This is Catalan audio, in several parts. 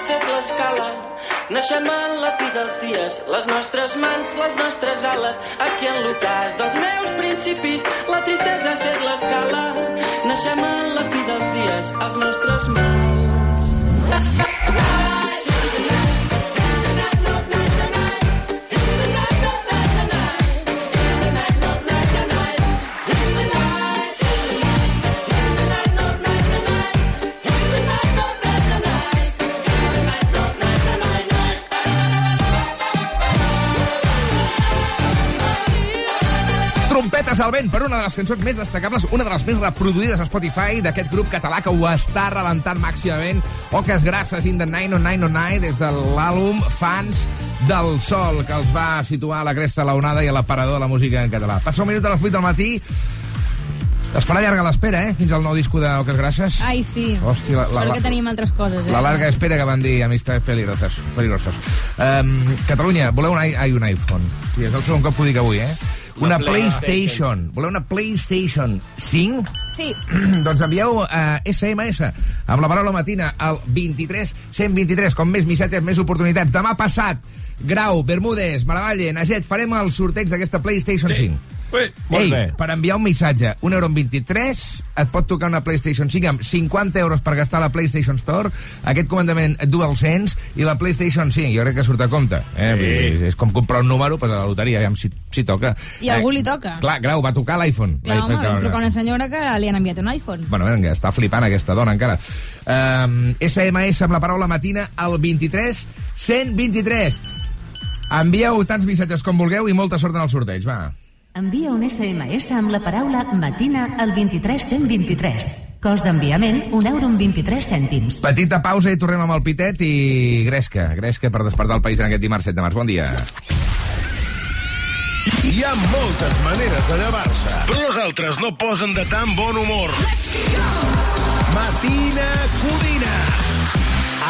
set l'escala. Naixem en la fi dels dies, les nostres mans, les nostres ales. Aquí en l'ocàs dels meus principis, la tristesa set l'escala. Naixem en la fi dels dies, els nostres mals. Trompetes al vent per una de les cançons més destacables, una de les més reproduïdes a Spotify d'aquest grup català que ho està rebentant màximament. Oques grasses in the 90909 des de l'àlbum Fans del Sol, que els va situar a la cresta de la onada i a l'aparador de la música en català. Passa un minut a les 8 del matí. Es farà llarga l'espera, eh?, fins al nou disco d'Oques grasses. Ai, sí. Hòstia, la- la- Sort que tenim altres coses, eh? La larga espera que van dir amistats peligrosas. peligrosas. Um, Catalunya, voleu un, ai, un iPhone? Sí, és el segon cop que ho dic avui, eh? Una, PlayStation. Voleu una PlayStation 5? Sí. doncs envieu uh, SMS amb la paraula matina al 23 123, com més missatges, més oportunitats. Demà passat, Grau, Bermúdez, Maravalle, Naget, farem el sorteig d'aquesta PlayStation 5. Ui, molt Ei, bé. per enviar un missatge, 1 euro en 23, et pot tocar una PlayStation 5 amb 50 euros per gastar a la PlayStation Store, aquest comandament DualSense i la PlayStation 5. Jo crec que surt a compte. Eh? Sí. Sí. És com comprar un número per a la loteria, aviam si, si toca. Eh, I a algú li toca. Clar, Grau, va tocar l'iPhone. Clar, home, vam trucar una senyora que li han enviat un iPhone. Bueno, vinga, està flipant aquesta dona encara. Um, SMS amb la paraula matina al 23 123. Envieu tants missatges com vulgueu i molta sort en el sorteig, va. Envia un SMS amb la paraula matina al 23123. Cost d'enviament, 1 euro amb 23 cèntims. Petita pausa i tornem amb el Pitet i Gresca. Gresca per despertar el país en aquest dimarts 7 de març. Bon dia. Hi ha moltes maneres de llevar-se, però les altres no posen de tan bon humor. Matina Codina.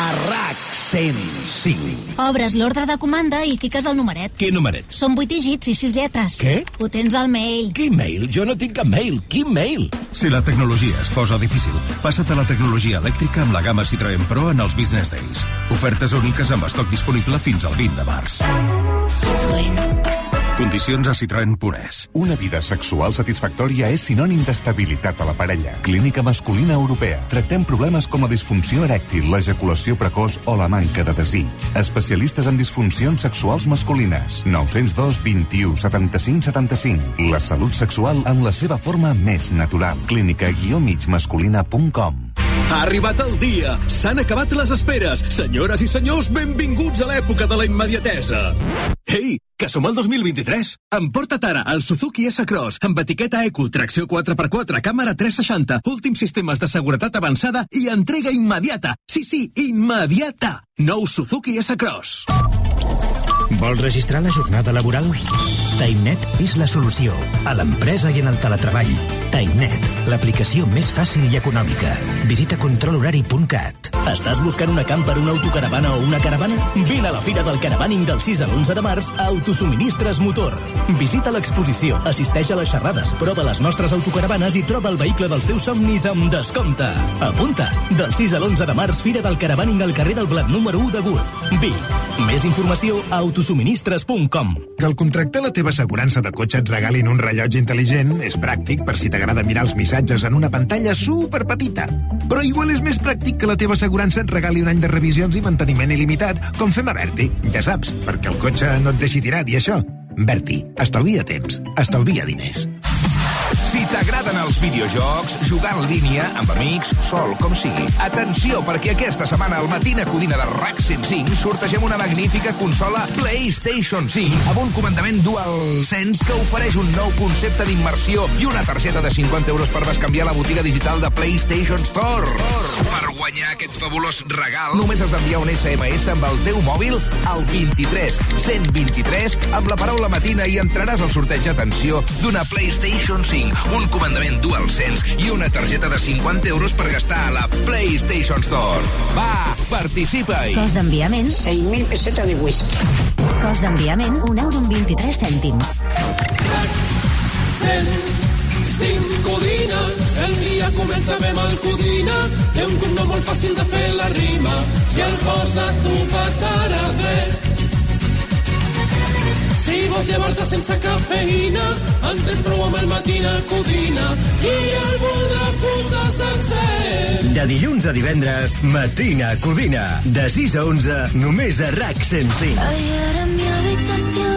A RAC 105. Obres l'ordre de comanda i fiques el numeret. Quin numeret? Són vuit dígits i sis lletres. Què? Ho tens al mail. Quin mail? Jo no tinc cap mail. Quin mail? Si la tecnologia es posa difícil, passa't a la tecnologia elèctrica amb la gamma Citroën Pro en els Business Days. Ofertes úniques amb estoc disponible fins al 20 de març. Condicions a citroen.es. Una vida sexual satisfactòria és sinònim d'estabilitat a la parella. Clínica Masculina Europea. Tractem problemes com la disfunció erèctil, l'ejaculació precoç o la manca de desig. Especialistes en disfuncions sexuals masculines. 902 21 75 75. La salut sexual en la seva forma més natural. Clínica-migmasculina.com Ha arribat el dia! S'han acabat les esperes! Senyores i senyors, benvinguts a l'època de la immediatesa! Ei, que som al 2023! Emporta't ara el Suzuki S-Cross amb etiqueta Eco, tracció 4x4, càmera 360, últims sistemes de seguretat avançada i entrega immediata! Sí, sí, immediata! Nou Suzuki S-Cross. Vols registrar la jornada laboral? TimeNet és la solució a l'empresa i en el teletreball. TimeNet, l'aplicació més fàcil i econòmica. Visita controlhorari.cat. Estàs buscant una camper, una autocaravana o una caravana? Vine a la Fira del Caravaning del 6 a l'11 de març a Autosuministres Motor. Visita l'exposició, assisteix a les xerrades, prova les nostres autocaravanes i troba el vehicle dels teus somnis amb descompte. Apunta! Del 6 a l'11 de març, Fira del Caravaning al carrer del Blat número 1 de Gurb. Vic. Més informació a autosuministres.com. Que al contractar la teva assegurança de cotxe et regalin un rellotge intel·ligent és pràctic per si t'agrada mirar els missatges en una pantalla super petita. Però igual és més pràctic que la teva assegurança et regali un any de revisions i manteniment il·limitat, com fem a Berti. Ja saps, perquè el cotxe no et deixi tirat i això. Berti, estalvia temps, estalvia diners. Si t'agraden els videojocs, jugar en línia, amb amics, sol, com sigui. Atenció, perquè aquesta setmana al Matina Codina de RAC 105 sortegem una magnífica consola PlayStation 5 amb un comandament DualSense que ofereix un nou concepte d'immersió i una targeta de 50 euros per bescanviar la botiga digital de PlayStation Store. Per guanyar aquest fabulós regal, només has d'enviar un SMS amb el teu mòbil al 23 123 amb la paraula matina i entraràs al sorteig, atenció, d'una PlayStation 5, un comandament DualSense i una targeta de 50 euros per gastar a la PlayStation Store. Va, participa-hi! Cost d'enviament... 6.000 pessetes de whisky. Cost d'enviament, 1 euro amb 23 cèntims. 105 Codina, el día comença amb el Codina. Té un cognom molt fàcil de fer la rima. Si el poses tu passaràs bé. Si vols llevar-te sense cafeïna, en tens prou amb el matina Codina. I el voldrà posar sencer. De dilluns a divendres, Matina Codina. De 6 a 11, només a RAC 105. Ayer en mi habitación,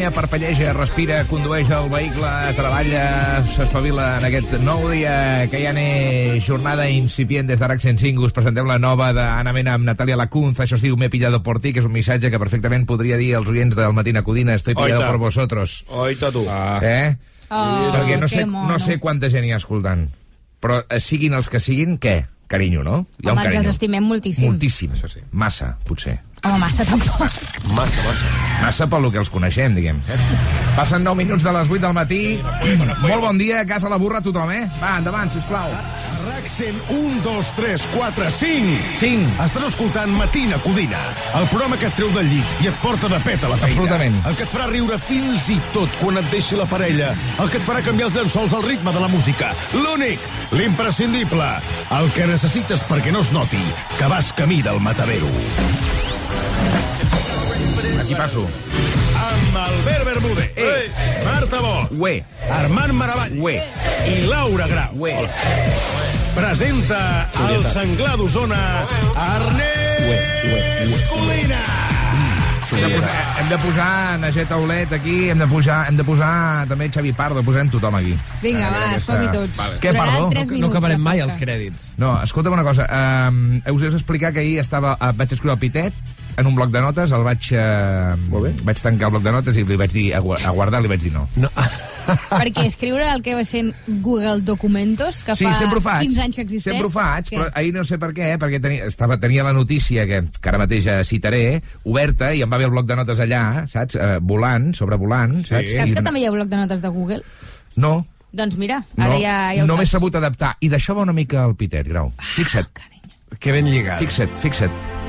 Catalunya parpelleja, respira, condueix el vehicle, treballa, s'espavila en aquest nou dia que ja n'és jornada incipient des d'Arac 105. Us presentem la nova d'Anna Mena amb Natàlia Lacunz. Això es diu M'he pillado por ti, que és un missatge que perfectament podria dir als oients del Matina Codina Estoy pillado Oita. por vosotros. Oita tu. Ah. Eh? Oh, Perquè no sé, mono. no sé quanta gent hi ha escoltant. Però eh, siguin els que siguin, què? Carinyo, no? Hi ha un Home, ens carinyo. els estimem moltíssim. Moltíssim. Això sí. Massa, potser. Home, massa tampoc. Massa, massa. Massa pel que els coneixem, diguem. Passen 9 minuts de les 8 del matí. Molt bon dia, a casa la burra tothom, eh? Va, endavant, sisplau. RAC 101, 2, 3, 4, 5. 5. Estàs escoltant Matina Codina, el programa que et treu del llit i et porta de pet a la feina. Absolutament. El que et farà riure fins i tot quan et deixi la parella. El que et farà canviar els llençols al ritme de la música. L'únic, l'imprescindible, el que necessites perquè no es noti que vas camí del matadero. Aquí passo. Amb Albert Bermúdez, Eh. Marta Bo, Ué. Armand Maravall Ué. i Laura Grau. Ué. Presenta el senglar d'Osona, Ernest Codina. Hem de, posar, hem de posar Naget Aulet aquí, hem de posar, hem de posar també Xavi Pardo, posem tothom aquí. Vinga, va, aquesta- som-hi tots. Què, Duraran perdó? tres minuts, de podcast. No, escolta'm una cosa. Um, us he d'explicar que ahir estava, uh, vaig escriure al Pitet, en un bloc de notes, el vaig, eh, vaig tancar el bloc de notes i li vaig dir a, a guardar, li vaig dir no. no. Perquè escriure el que va sent Google Documentos, que Sí, fa sempre ho faig. 15 anys que existeix... Sempre ho faig, Què? però ahir no sé per què, perquè tenia, estava, tenia la notícia que, que ara mateix citaré, oberta, i em va haver el bloc de notes allà, saps? Eh, volant, sobrevolant, saps? Saps I que també hi ha bloc de notes de Google? No, Doncs mira, ara no, ja, ja ho no m'he saps. sabut adaptar. I d'això va una mica el Pitet, Grau. Fixa't. Que ben lligat. Fixa't, fixa't.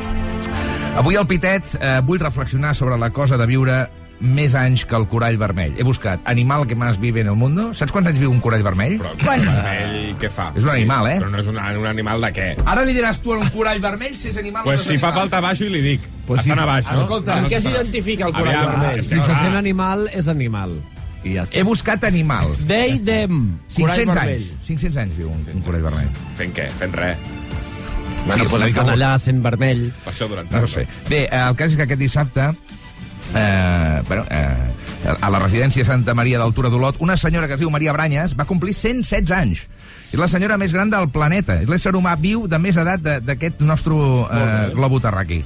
Avui al Pitet eh, vull reflexionar sobre la cosa de viure més anys que el corall vermell. He buscat animal que més vive en el mundo. Saps quants anys viu un corall vermell? Però Quan? vermell, què fa? És un animal, eh? Però no és un, un animal de què? Ara li diràs tu a un corall vermell si és animal Pues o no si és fa animal. falta baixo i li dic. Pues Estan si- a baix, no? escolta, Amb què s'identifica el corall Aviam, vermell? Si se sent animal, és animal. I ja està. He buscat animals. They, them. Corall 500 vermell. anys. 500 anys viu un, un corall vermell. Fent què? Fent res. Bueno, mica estan molt. allà sent vermell. Per això durant No sé. Bé, eh, el cas és que aquest dissabte eh, bueno, eh, a la residència Santa Maria d'Altura d'Olot, una senyora que es diu Maria Branyes va complir 116 anys. És la senyora més gran del planeta. És l'ésser humà viu de més edat de- d'aquest nostre eh, globo terraqui.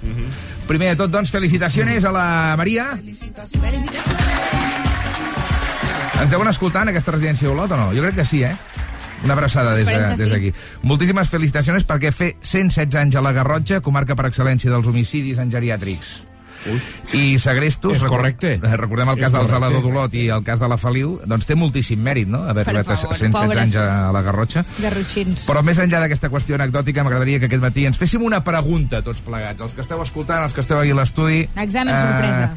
Primer de tot, doncs, felicitacions a la Maria. Ens deuen escoltar en aquesta residència d'Olot o no? Jo crec que sí, eh? Una abraçada des que de- des sí. d'aquí. Moltíssimes felicitacions perquè fer 116 anys a la Garrotxa, comarca per excel·lència dels homicidis en geriàtrics. I segrestos... És correcte. eh, Recordem el cas del. Salador d'Olot i el cas de la Feliu, doncs té moltíssim mèrit, no?, haver arribat a favor, 116 pobres. anys a la Garrotxa. Garrotxins. Però més enllà d'aquesta qüestió anecdòtica, m'agradaria que aquest matí ens féssim una pregunta tots plegats, els que esteu escoltant, els que esteu aquí a l'estudi. Examen Eh, sorpresa.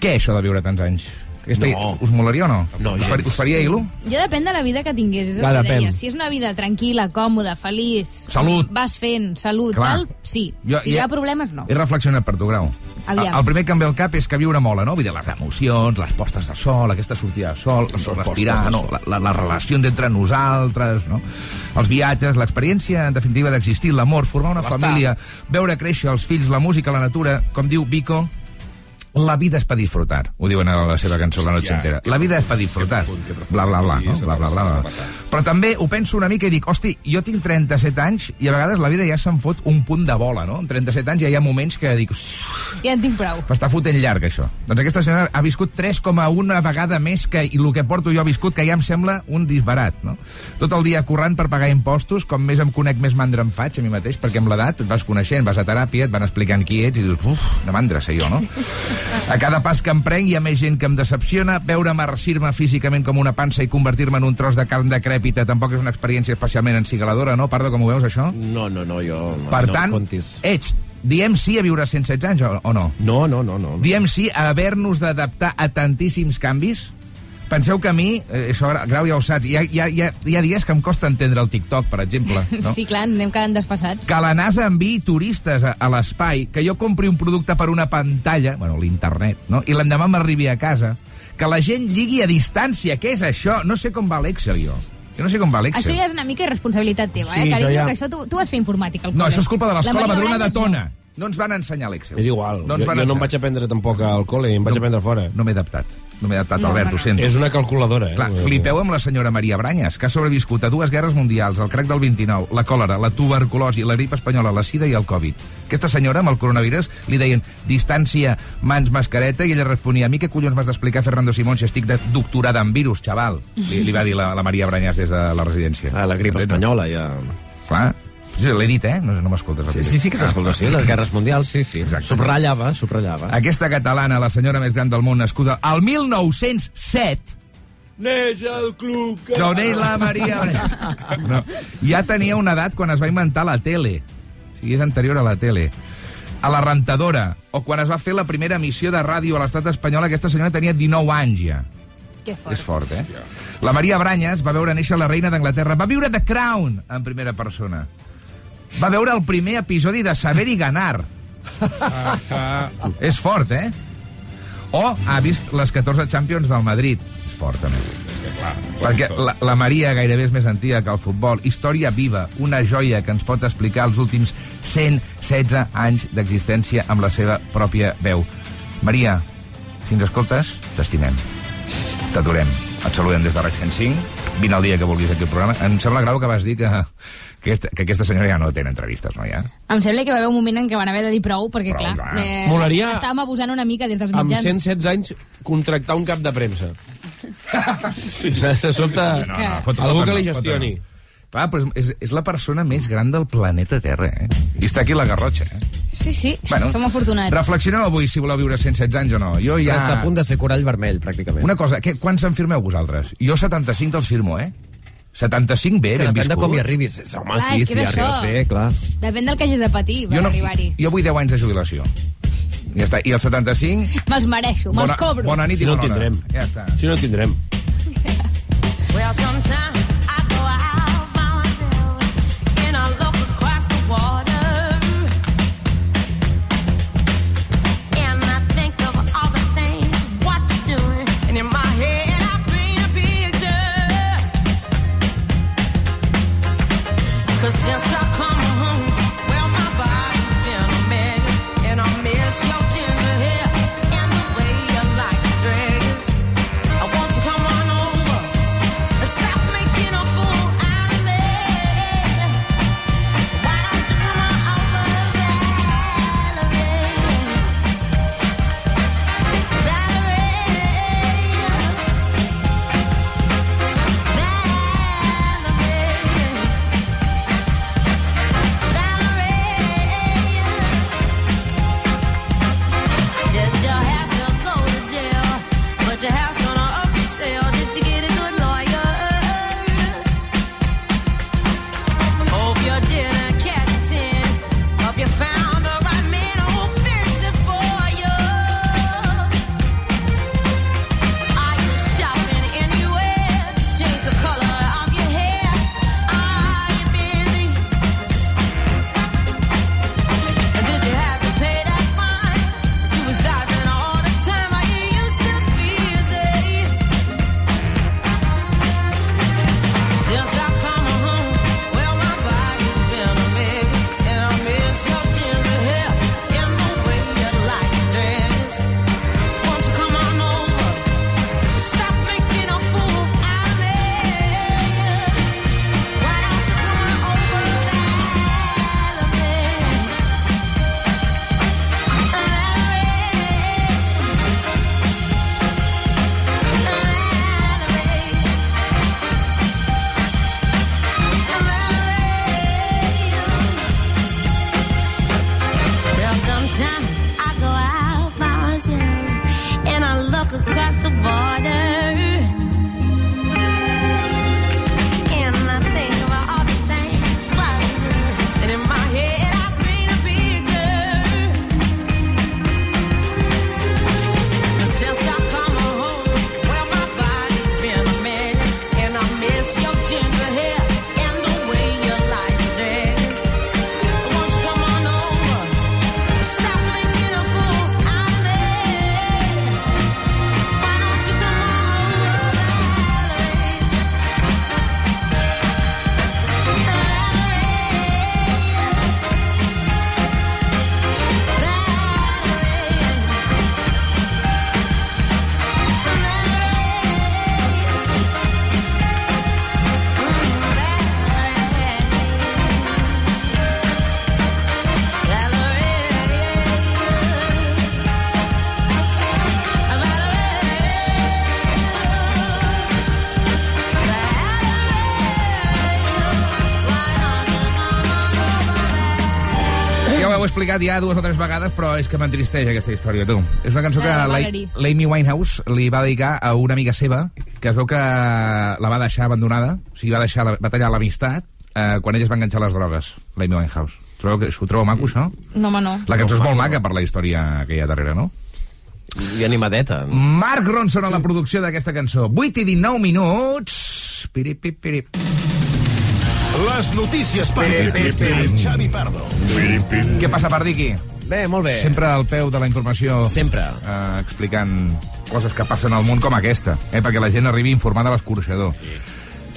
Què és això de viure tants anys? Aquesta, No. Us molaria o no? No, us, faria, us faria il·lu? Jo depèn de la vida que tingués, és Clar, que deia. Si és una vida tranquil·la, còmoda, feliç... Salut. Vas fent, salut, Clar. tal, sí. Jo- si ja- hi ha problemes, no. He reflexionat per tu, Grau. Aviam. El, primer que em ve al cap és que viure mola, no? Vull dir, les emocions, les postes de sol, aquesta sortida de sol, sol respirar, postes de no? La, la, les relacions entre nosaltres, no? Els viatges, l'experiència, en definitiva, d'existir, l'amor, formar una família, veure créixer els fills, la música, la natura, com diu Vico, la vida és per disfrutar, ho diuen a la seva cançó La noche entera. La vida és per disfrutar. Bla, bla, bla, no? Bla, bla, bla, bla. Però també ho penso una mica i dic, hosti, jo tinc 37 anys i a vegades la vida ja se'm fot un punt de bola, no? Amb 37 anys ja hi ha moments que dic, Ja en tinc prou. M'està fotent llarg, això. Doncs aquesta senyora ha viscut 3,1 vegada més que i el que porto jo viscut, que ja em sembla un disbarat, no? Tot el dia currant per pagar impostos, com més em conec, més mandra em faig a mi mateix, perquè amb l'edat et vas coneixent, vas a teràpia, et van explicant qui ets i dius, uf, una mandra ser jo, no? A cada pas que em prenc hi ha més gent que em decepciona, veure marcir-me físicament com una pansa i convertir-me en un tros de carn decrèpita tampoc és una experiència especialment encigaladora, no? Pardo, com ho veus, això? No, no, no, jo... No, Per no tant, Comptis. ets, diem sí a viure 116 anys o, o no? No, no, no, no. Diem sí a haver-nos d'adaptar a tantíssims canvis? Penseu que a mi, eh, això Gra- Grau ja ho saps, hi ha, hi, ha, hi, ha, hi ha dies que em costa entendre el TikTok, per exemple. No? Sí, clar, anem quedant desfassats. Que la NASA enviï turistes a, a l'espai, que jo compri un producte per una pantalla, bueno, l'internet, no? i l'endemà m'arribi a casa, que la gent lligui a distància, què és això? No sé com va l'Excel, jo. Jo no sé com va l'Excel. Això ja és una mica irresponsabilitat teva, Sí, eh, carinyo, ja- que això tu, tu vas fer informàtica al No, això és culpa de La l'escola Madrona de Brañas no. Tona. No ens van ensenyar l'Excel. És igual. No ens jo, jo no em vaig aprendre tampoc al col·le, em vaig aprendre fora. No m'he adaptat. No m'he adaptat, No, Albert, no, ho sento. És una calculadora, eh? Clar, flipeu amb la senyora Maria Branyes, que ha sobreviscut a dues guerres mundials, el crac del 29, la còlera, la tuberculosi, la grip espanyola, la sida i el Covid. Aquesta senyora, amb el coronavirus, li deien distància, mans, mascareta, i ella responia, a mi què collons m'has d'explicar, Fernando Simón, si estic de doctorada en virus, xaval? Li, li va dir la, la Maria Branyes des de la residència. Ah, la grip espanyola, ja... Clar, sí, l'he dit, eh? No, no m'escoltes. Sí, sí, sí que t'escolto, sí, les guerres mundials, sí, sí. Exacte. Subratllava, subratllava. Aquesta catalana, la senyora més gran del món, nascuda al 1907, Neix el club que... No, neix la Maria... No. Ja tenia una edat quan es va inventar la tele. O sigui, és anterior a la tele. A la rentadora, o quan es va fer la primera emissió de ràdio a l'estat espanyol, aquesta senyora tenia 19 anys ja. Que fort. És fort, eh? La Maria Branyes va veure néixer la reina d'Anglaterra. Va viure The Crown en primera persona. Va veure el primer episodi de Saber i Ganar. És fort, eh? O ha vist les 14 Champions del Madrid. És fort, també. És que clar... Perquè la, la Maria gairebé és més antiga que el futbol. Història viva, una joia que ens pot explicar els últims 116 anys d'existència amb la seva pròpia veu. Maria, si ens escoltes, t'estimem. T'adorem. Et saludem des de RAC 105. vine el dia que vulguis aquí al programa. Em sembla grau que vas dir que, que, aquesta, que aquesta senyora ja no té entrevistes, no, ja? Em sembla que va haver un moment en què van haver de dir prou, perquè, Prou, clar, clar. eh, Molaria- estàvem abusant una mica des dels Amb mitjans. 116 anys, contractar un cap de premsa. sí, de sobte, No, no, fot- algú que li gestioni. Clar, però és, és la persona més gran del planeta Terra, eh? I està aquí la Garrotxa, eh? Sí, sí, som afortunats. Reflexioneu avui si voleu viure 116 anys o no. Jo ja... Està a punt de ser corall vermell, pràcticament. Una cosa, què, quants en firmeu vosaltres? Jo 75 te'ls firmo, eh? 75 bé, ben depèn de viscut. com hi arribis. Home, Clar, sí, si és arribes això. bé, clar. Depèn del que hagis de patir per Jo, no, arribar-hi. jo vull 10 anys de jubilació. Ja està. I els 75... Me'ls mereixo, me'ls Bona, cobro. bona nit Si i no bona el hora. tindrem. Ja està. Si no el tindrem. Well, sometimes ho heu explicat ja dues o tres vegades, però és que m'entristeix aquesta història, tu. És una cançó que La de la- Valerie. l'Amy Winehouse li va dedicar a una amiga seva, que es veu que la va deixar abandonada, o sigui, va, deixar, la- va tallar l'amistat eh, quan ella es va enganxar a les drogues, l'Amy Winehouse. Trobeu que, ho trobeu maco, això? No, home, no. La cançó és molt maca per la història que hi ha darrere, no? I animadeta. Marc Ronson a la producció d'aquesta cançó. 8 i 19 minuts... Pirip, pirip, pirip. Les notícies per Xavi Pardo. Què passa, Pardiqui? Bé, molt bé. Sempre al peu de la informació. Sempre. Eh, explicant coses que passen al món com aquesta, eh, perquè la gent arribi informada a l'escorxador.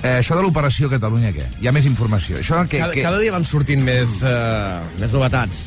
Eh, això de l'operació Catalunya, què? Hi ha més informació. Això que, Cada, que... cada dia van sortint més, uh, més novetats.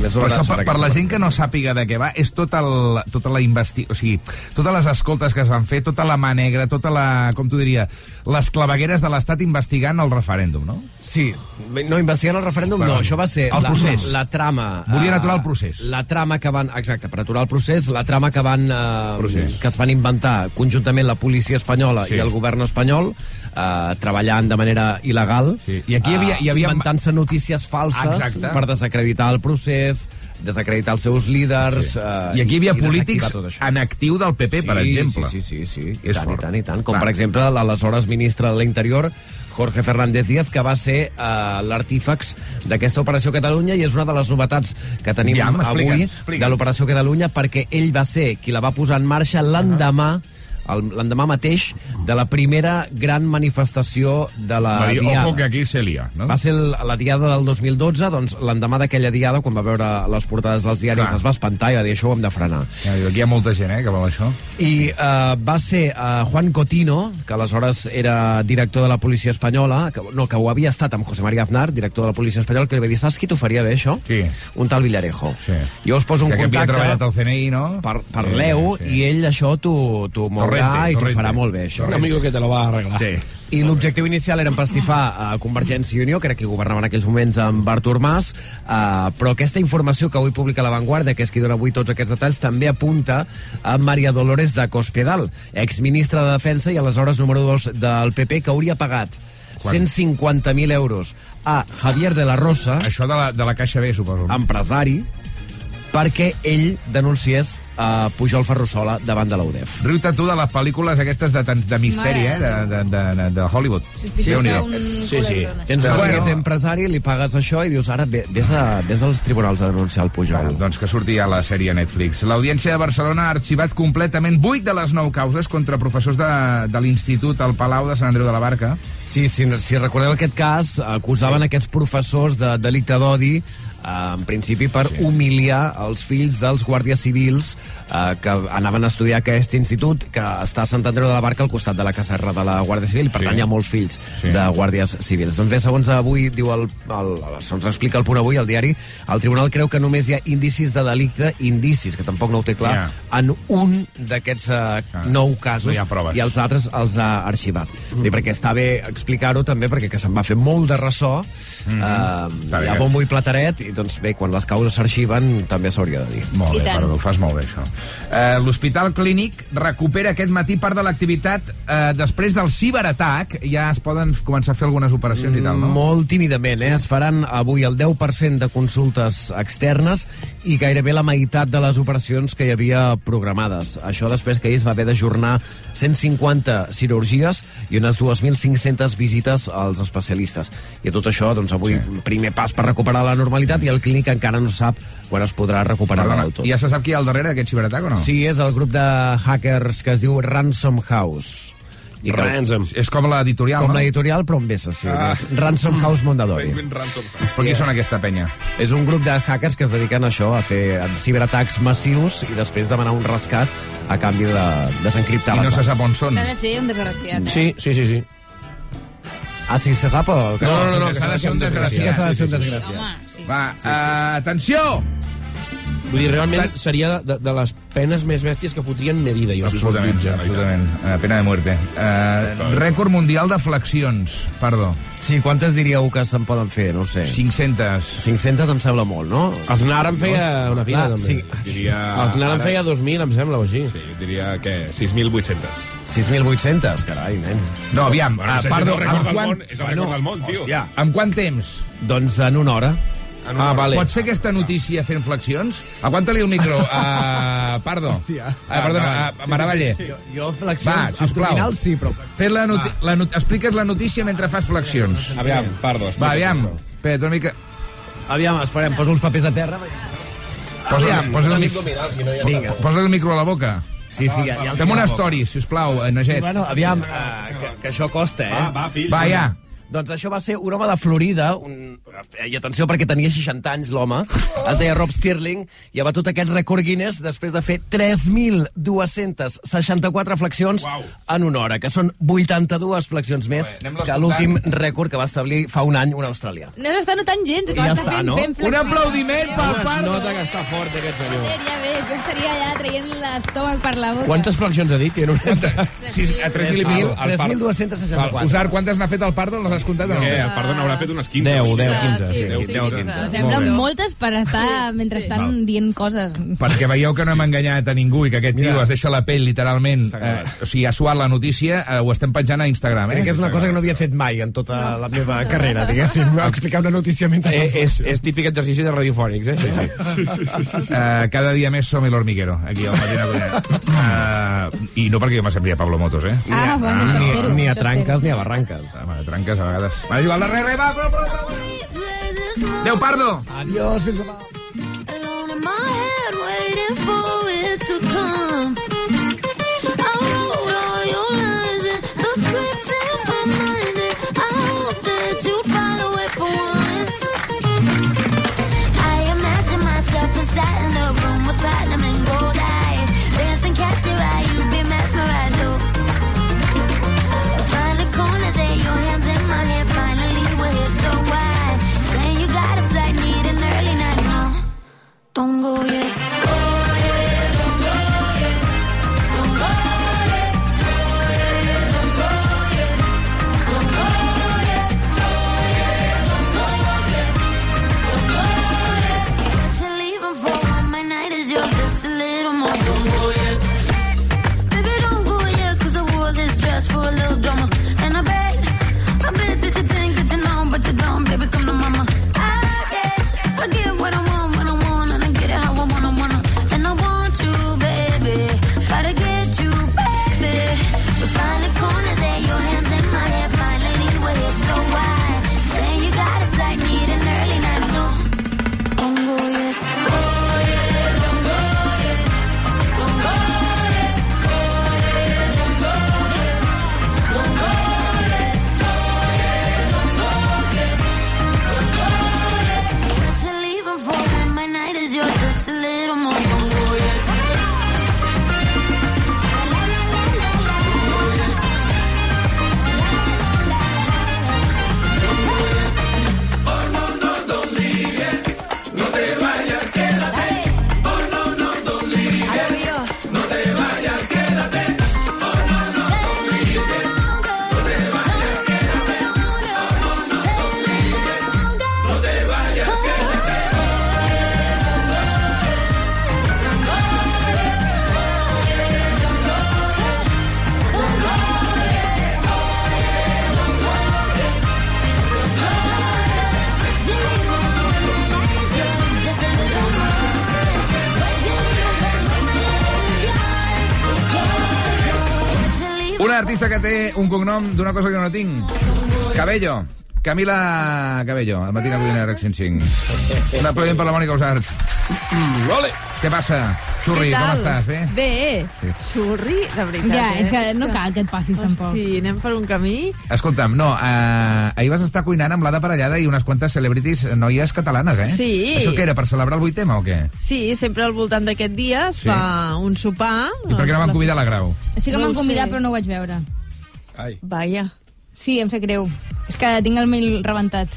Més Però horas això, per, per per la gent que no sàpiga de què va, és tota, el, tota la investi... O sigui, totes les escoltes que es van fer, tota la mà negra, tota la... Com t'ho diria? Les clavegueres de l'Estat investigant el referèndum, no? Sí, no, investigant el referèndum, Perdó. no, això va ser El la, procés. la trama... Volien eh, aturar el procés. La trama que van... Exacte, per aturar el procés, la trama que van... Eh, Procés. que es van inventar conjuntament la policia espanyola Sí. i el govern espanyol, eh, treballant de manera il·legal, Sí. I aquí hi havia- hi havia- inventant-se notícies falses Exacte. per desacreditar el procés, desacreditar els seus líders... Sí. Eh, I aquí hi havia desactivar polítics en actiu del PP, per Sí, exemple. Sí, sí, sí, sí. I És tant, fort. i tant, i tant. Com, Clar. per exemple, l'aleshores ministre de l'Interior, Jorge Fernández Díaz, que va ser eh, l'artífex d'aquesta Operació Catalunya i és una de les novetats que tenim Ja, avui explica'ns. de l'Operació Catalunya perquè ell va ser qui la va posar en marxa l'endemà el- l'endemà mateix de la primera gran manifestació de la dir, Diada. ojo que aquí se lia, no? Va ser la diada del 2012, doncs l'endemà d'aquella diada, quan va veure les portades dels diaris, Clar. es va espantar i va dir, això ho hem de frenar. Ja, aquí hi ha molta gent, eh, que vol això. I uh, va ser uh, Juan Cotino, que aleshores era director de la policia espanyola, que, no, que ho havia estat amb José María Aznar, director de la policia espanyola, que li va dir, saps qui t'ho faria bé, això? Sí. Un tal Villarejo. Sí. Jo us poso un que, que havia contacte... treballat al CNI, no? Parleu Sí, sí, i ell això t'ho t'ho mourà Torrente, i t'ho Torrente. farà molt bé, això. Un amigo que te lo va a arreglar. Sí. I l'objectiu inicial era empastifar a Convergència i Unió, que era qui governava en aquells moments amb Artur Mas, uh, però aquesta informació que avui publica La Vanguardia, que és qui dona avui tots aquests detalls, també apunta a Maria Dolores de Cospedal, exministra de Defensa i aleshores número 2 del PP, que hauria pagat Quant? 150.000 euros a Javier de la Rosa, Això de la, de la Caixa B, suposo. empresari, perquè ell denunciés a Pujol Ferrusola davant de la UDEF. Riu-te tu de les pel·lícules aquestes de, de misteri, eh, de, de, de, de Hollywood. Déu-n'hi-do. un Sí, sí. Tens bueno. empresari, li pagues això i dius, ara vés, a, vés als tribunals a denunciar el Pujol. Bueno, doncs que surti ja la sèrie a Netflix. L'Audiència de Barcelona ha arxivat completament 8 de les 9 causes contra professors de, de l'Institut al Palau de Sant Andreu de la Barca. Sí, si, si recordeu aquest cas, acusaven sí. aquests professors de delicte d'odi en principi per sí. humiliar els fills dels guàrdies civils eh, que anaven a estudiar a aquest institut que està a Sant Andreu de la Barca al costat de la caserra de la Guàrdia Civil per Sí. tant hi ha molts fills Sí. de guàrdies civils. Doncs bé, segons avui diu el, el, segons explica el punt avui, el diari, el tribunal creu que només hi ha indicis de delicte, indicis, que tampoc no ho té clar, Ja. en un d'aquests uh, nou casos no i els altres els ha arxivat. Mm. I perquè està bé explicar-ho també, perquè que se'n va fer molt de ressò, mm. -hmm. Bé. hi ha bombo i plateret, i doncs bé, quan les causes s'arxiven també s'hauria de dir. Molt I bé, tant. perdó, ho fas molt bé, això. Eh, L'Hospital Clínic recupera aquest matí part de l'activitat eh, després del ciberatac. Ja es poden començar a fer algunes operacions i tal, no? Molt tímidament, eh? Es faran avui el 10% de consultes externes i gairebé la meitat de les operacions que hi havia programades. Això després que ahir es va haver d'ajornar 150 cirurgies i unes 2.500 visites als especialistes. I tot això, doncs avui, sí. primer pas per recuperar la normalitat i el clínic encara no sap quan es podrà recuperar Perdona, del tot. ja se sap qui hi ha al darrere d'aquest ciberatac o no? Sí, és el grup de hackers que es diu Ransom House. I que, Ransom. És com l'editorial, com no? l'editorial, però amb S, sí. Ah. Ransom House Mondadori. Però qui són aquesta penya? És un grup de hackers que es dediquen a això, a fer ciberatacs massius i després demanar un rescat a canvi de desencriptar I no les se sap on són. S'ha de ser un desgraciat. eh? Sí, sí, sí, sí. Ah, sí, se sap o... No, no, no, no, s'ha de ser un Sí que desgraciat. s'ha de ser un Sí, desgraciat. home, sí. Va, eh, atenció! Vull dir, realment seria de, de les penes més bèsties que fotrien Medida, jo, si fos jutge. absolutament. Eh, pena de muerte. Eh, rècord mundial de flexions, perdó. Sí, quantes diríeu que se'n poden fer? No sé. 500. 500 em sembla molt, no? Aznar en feia una pila, Clar, també. sí. Diria... Aznar en ara- feia 2.000, em sembla, o així. Sí, diria que 6.800. 6.800, carai, nen. No, aviam, Bueno, ah, no sé si perdó, és el rècord del món, és el rècord del món, tio. Hòstia. amb quant temps? Doncs en una hora. Ah, vale. Pots fer aquesta notícia fent flexions? Aguanta-li el micro. Uh, perdó. Hòstia. Uh, perdona, uh, Maravaller. Jo, jo Va, flexions sisplau. abdominals sí, però... Fes la noti la not expliques la notícia mentre fas flexions. Aviam, perdó. Va, aviam. Espera't una mica. Aviam, esperem, poso els papers a terra. Posa, posa, el, mic si no, ja Vinga. posa el micro a la boca. Sí, sí, ja, ja Fem una story, sisplau, eh, Naget. Bueno, aviam, uh, que, que això costa, eh? Va, va, fill. Va, ja. Doncs això va ser un home de Florida, un... i atenció perquè tenia 60 anys l'home, es deia Rob Stirling, i ha batut aquest rècord Guinness després de fer 3.264 flexions Uau. en una hora, que són 82 flexions més anem-les que l'últim rècord que va establir fa un any un australià. No s'està notant gens, que ja està fent no? ben Un flexió. aplaudiment pel No es nota que està fort, aquest senyor. Joder, ja ves, jo estaria allà traient l'estómac per la boca. Quantes flexions ha dit? Que no... Sis, a 3.000 i mil. el Pardo. 3.264. Usar, quantes n'ha fet el Pardo? Les has comptat no? Què? El Pardo n'haurà fet unes 15. 10, o així. 10, 15, sí. 10, 10 o 15. Em semblen moltes per estar mentre estan Val. dient coses. Perquè veieu que no hem enganyat a ningú i que aquest tio es deixa la pell, literalment. Eh, o sigui, ha suat la notícia, eh, ho estem penjant a Instagram, eh? Crec que és una cosa que no havia fet mai en tota la meva carrera, diguéssim. Explicar una notícia mentre... Eh, és, és típic exercici de radiofònics, eh? Sí, Uh, cada dia més som el hormiguero, aquí al Matina uh, I no perquè jo m'assemblia Pablo Motos, eh? Ah, bueno, això Ni, espero. ni a tranques ni a barranques. Ah, bueno, tranques a vegades. Va, jugar al darrer, re, va, prou, prou, prou. Adéu, Pardo! Adiós, fins demà. alone in my head, waiting for it to come. pongo un cognom d'una cosa que no tinc. Cabello. Camila Cabello, al Matina Codina Rex 5. Un aplaudiment per la Mònica Usart. Ole! Què passa? Xurri, Què com estàs? Bé? Bé, Sí. xurri, de veritat. Ja, eh? és que no cal que et passis tampoc. Sí, anem per un camí. Escolta'm, no, eh, ahir vas estar cuinant amb l'Ada Parellada i unes quantes celebrities noies catalanes, eh? Sí. Això què era, per celebrar el 8 o què? Sí, sempre al voltant d'aquest dia es Sí. fa un sopar. I per què no van convidar la Grau? Sí que No m'han convidat, però no ho vaig veure. Ai. Vaja. Sí, em sap greu. És que tinc el mail rebentat.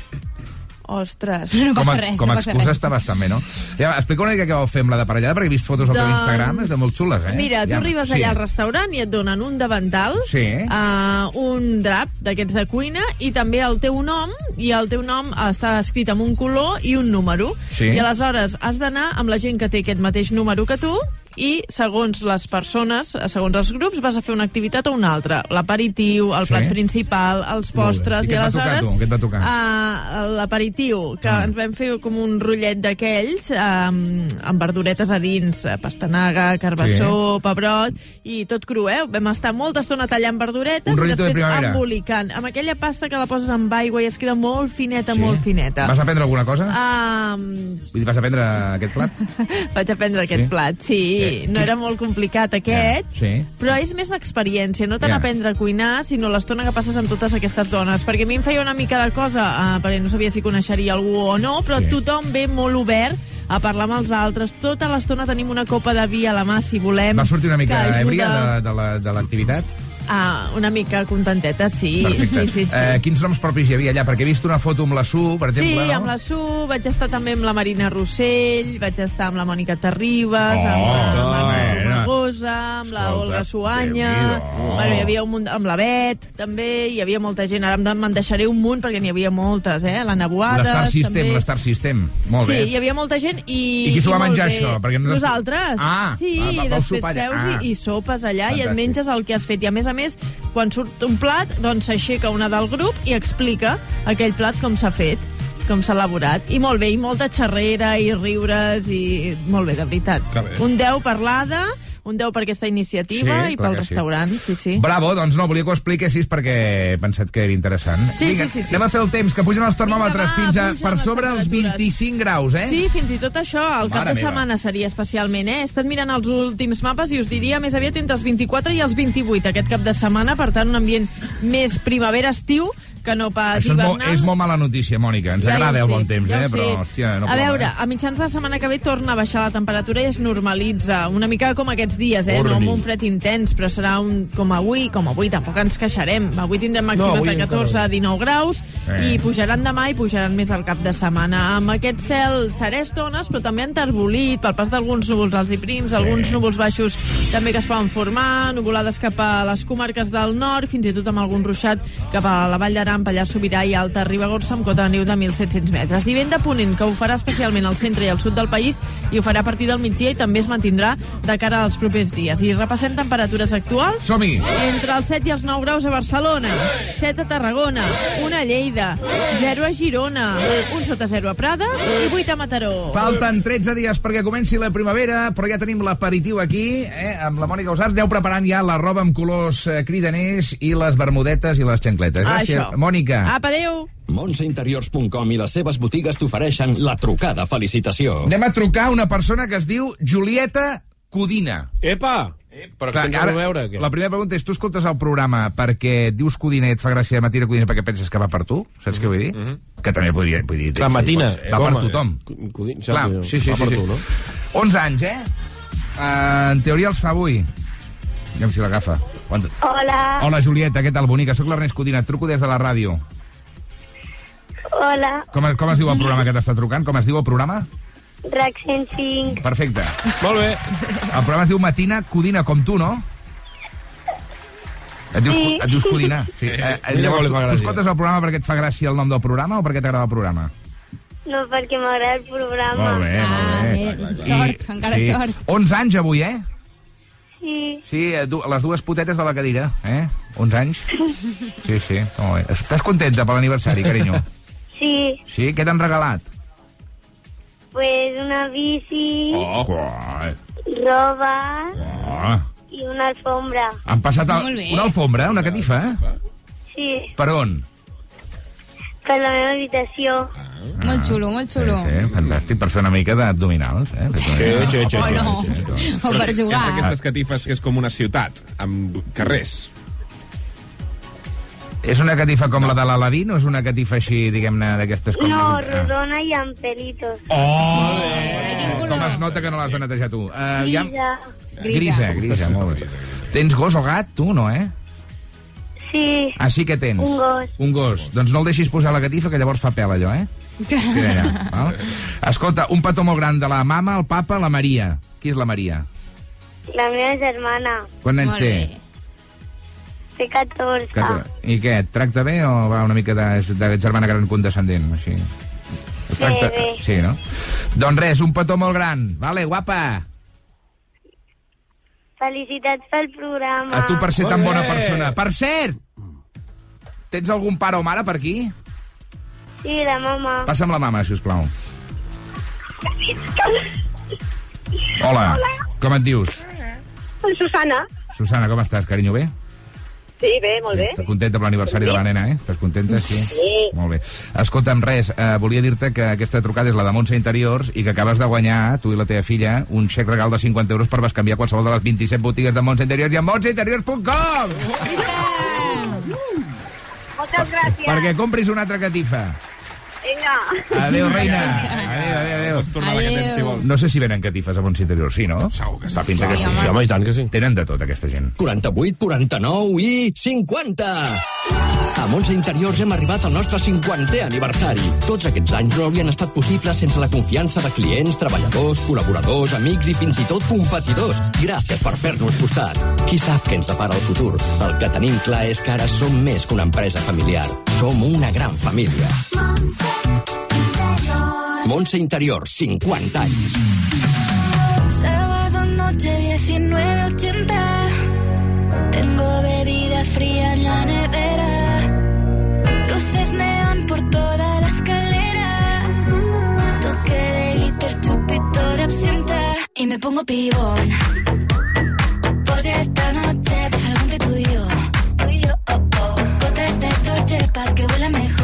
Ostres. No com passa a, res, com a no passa excusa res. està bastant bé, no? Ja, explica una mica què vau fer amb la de parellada, perquè he vist fotos al teu Doncs, Instagram, és de molt xules, eh? Mira, tu Ja- arribes sí. allà al restaurant i et donen un davantal, Sí. uh, un drap d'aquests de cuina i també el teu nom, i el teu nom està escrit amb un color i un número. Sí. I aleshores has d'anar amb la gent que té aquest mateix número que tu i segons les persones, segons els grups, vas a fer una activitat o una altra. L'aperitiu, el Sí. plat principal, els postres... I què et va tocar, aleshores, tu? Què et va tocar? Uh, L'aperitiu, que Ah. ens vam fer com un rotllet d'aquells um, amb verduretes a dins, eh, pastanaga, carbassó, sí. pebrot, i tot cru, eh? Vam estar molta estona tallant verduretes i de després primavera. embolicant. Amb aquella pasta que la poses amb aigua i es queda molt fineta, Sí? molt fineta. Vas aprendre alguna cosa? Um, Vull dir, vas aprendre aquest plat? vaig aprendre aquest Sí? plat, sí. Eh, no era molt complicat aquest, Sí. però és més experiència, no tant Ja. aprendre a cuinar, sinó l'estona que passes amb totes aquestes dones. Perquè a mi em feia una mica de cosa, eh, perquè no sabia si coneixeria algú o no, però Sí. tothom ve molt obert a parlar amb els altres. Tota l'estona tenim una copa de vi a la mà, si volem. Va sortir una mica ajuda- èbria de, de la- de l'activitat? Ah, una mica contenteta, sí. Perfecte. Sí, sí, sí. Eh, quins noms propis hi havia allà? Perquè he vist una foto amb la Su, per exemple, Sí, no? amb la Su, vaig estar també amb la Marina Rossell, vaig estar amb la Mònica Terribas, Oh, amb la. Marta Romagosa, amb la Escolta, Olga Suanya, bueno, hi havia un munt, amb la Bet, també, hi havia molta gent, ara me'n deixaré un munt perquè n'hi havia moltes, eh? La Nabuades, L'Star System, l'Star System. Molt bé. Sí, hi havia molta gent i... I qui s'ho va menjar, bé. això? Perquè nosaltres- Nosaltres. Ah, sí, va- va- i després allà. seus Ah. i, i sopes allà i et Fantàstic. menges el que has fet. I a més a més, quan surt un plat, doncs s'aixeca una del grup i explica aquell plat com s'ha fet com s'ha elaborat. I molt bé, i molta xerrera i riures i molt bé, de veritat. Un 10 per l'Ada, un 10 per aquesta iniciativa Sí, i pel que sí. restaurant, sí, sí. Bravo, doncs no, volia que ho expliquessis perquè he pensat que era interessant. Sí, Vinga, sí, sí, sí. anem a fer el temps, que pugen els termòmetres Vinga, va, fins a per sobre els temperatures. 25 graus, eh? Sí, fins i tot això, el cap Mare de meva. setmana seria especialment, eh? He estat mirant els últims mapes i us diria més aviat entre els 24 i els 28 aquest cap de setmana, per tant un ambient més primavera-estiu que no pas Això és molt, hivernal. és molt mala notícia, Mònica. Ens Ja agrada el bon temps, ja eh? Però, hòstia, no a veure, eh? a mitjans de la setmana que ve torna a baixar la temperatura i es normalitza. Una mica com aquests dies, eh? No Orni. amb un fred intens, però serà un, com avui, com avui tampoc ens queixarem. Avui tindrem màximes avui de encara 14 a 19 graus Eh. i pujaran demà i pujaran més al cap de setmana. Amb aquest cel serè estones, però també enterbolit pel pas d'alguns núvols alts i prims, sí. alguns núvols baixos també que es poden formar, nuvolades cap a les comarques del nord, fins i tot amb algun ruixat cap a la Vall d'Aran, Pallars Sobirà i Alta Ribagorça amb cota de neu de 1.700 metres. I vent de ponent, que ho farà especialment al centre i al sud del país i ho farà a partir del migdia i també es mantindrà de cara als propers dies. I repassem temperatures actuals. Som-hi! Entre els 7 i els 9 graus a Barcelona, 7 a Tarragona, 1 a Lleida, 0 a Girona, 1 sota 0 a Prada i 8 a Mataró. Falten 13 dies perquè comenci la primavera, però ja tenim l'aperitiu aquí, eh, amb la Mònica Usart. Aneu preparant ja la roba amb colors eh, cridaners i les bermudetes i les xancletes. Gràcies, Això. Mònica. Apa, adéu. Montseinteriors.com i les seves botigues t'ofereixen la trucada felicitació. Anem a trucar una persona que es diu Julieta Codina. Epa! Però Clar, ara, a veure, què? la primera pregunta és, tu escoltes el programa perquè dius Codina i et fa gràcia de matina Codina perquè penses que va per tu? Saps què vull dir? Que també podria... Vull dir La sí, matina, ser. Va com, per tothom. eh, Codina, Clar, sí, sí, Va sí, per sí. tu, no? 11 anys, eh? Uh, en teoria els fa avui. Aviam si l'agafa. Quant- Hola. Hola, Julieta, què tal, bonica? Soc l'Ernest Codina, et truco des de la ràdio. Hola. Com, com es diu el programa que t'està trucant? Com es diu el programa? RAC 105. Perfecte. Molt bé. El programa es diu Matina Codina, com tu, no? Et dius, Sí. et dius Codina. Sí. Eh, eh, llavors, tu, tu escoltes el programa perquè et fa gràcia el nom del programa o perquè t'agrada el programa? No, perquè m'agrada el programa. Molt bé, Ah, molt bé, bé. sort, encara sort. 11 anys avui, eh? Sí. Sí, eh, les dues putetes de la cadira, eh? 11 anys. Sí, sí, molt bé. Estàs contenta per l'aniversari, carinyo? Sí. Sí? Què t'han regalat? Pues una bici, Oh, guai. roba Oh. i una alfombra. Han passat bé. una alfombra, una catifa, eh? Sí. Per on? Per la meva habitació. Molt xulo, molt xulo. Sí, sí, fantàstic, per fer una mica d'abdominals, eh? Sí, sí, sí, Oh, sí, no. sí, sí, sí. O per És jugar. d'aquestes catifes que és com una ciutat, amb carrers. És una catifa com la de l'Aladín o és una catifa així, diguem-ne, d'aquestes com... No, Ah. rodona i amb pelitos. Oh! quin color? Com es nota que no l'has de netejar tu? Uh, ja... Grisa. Grisa, grisa, molt bé. Tens gos o gat, tu, no, eh? Sí. Ah, sí que tens. Un gos. Un gos. Doncs no el deixis posar a la catifa, que llavors fa pèl, allò, eh? Queda allà, val? Escolta, un petó molt gran de la mama, el papa, la Maria. Qui és la Maria? La meva germana. Quants nens té? bé. Té 14. Que- I què, et tracta bé o va una mica de, de germana gran condescendent? Així? Et tracta... bé. Sí, no? Doncs res, un petó molt gran. Vale, guapa. Felicitats pel programa. A tu per ser tan bona bé. persona. Per cert, tens algun pare o mare per aquí? Sí, la mama. Passa'm la mama, si us plau. Hola, com et dius? Susana. Susana, com estàs, carinyo, bé? Sí, bé, molt bé. Estàs contenta per l'aniversari de la nena, eh? Estàs contenta, sí? Sí. Molt bé. Escolta'm, res, eh, volia dir-te que aquesta trucada és la de Montse Interiors i que acabes de guanyar, tu i la teva filla, un xec regal de 50 euros per bescanviar qualsevol de les 27 botigues de Montse Interiors i a montseinteriors.com! Gràcies. Perquè compris una altra catifa. Vinga. Adéu, reina. Adéu, adéu, adéu. Pots tornar a la que tens, si vols. No sé si venen catifes a Montse Interiors, sí, no? Segur que sí. Fa pinta que Sí, sí. home. Sí, home, i tant que sí. Tenen de tot, aquesta gent. 48, 49 i 50. A Montse Interiors hem arribat al nostre 50è aniversari. Tots aquests anys no haurien estat possibles sense la confiança de clients, treballadors, col·laboradors, amics i fins i tot competidors. Gràcies per fer-nos costat. Qui sap què ens depara el futur? El que tenim clar és que ara som més que una empresa familiar. Som una gran família. Montse Interiors, 50 anys. Sábado noche 19.80 Tengo bebida fría en la nevera. Luces neón por toda la escalera. Toque de glitter, chupito de absenta. Y me pongo pibón. Pues ya esta noche pasa algo entre tú y yo. Gotas de Dolce pa' que huela mejor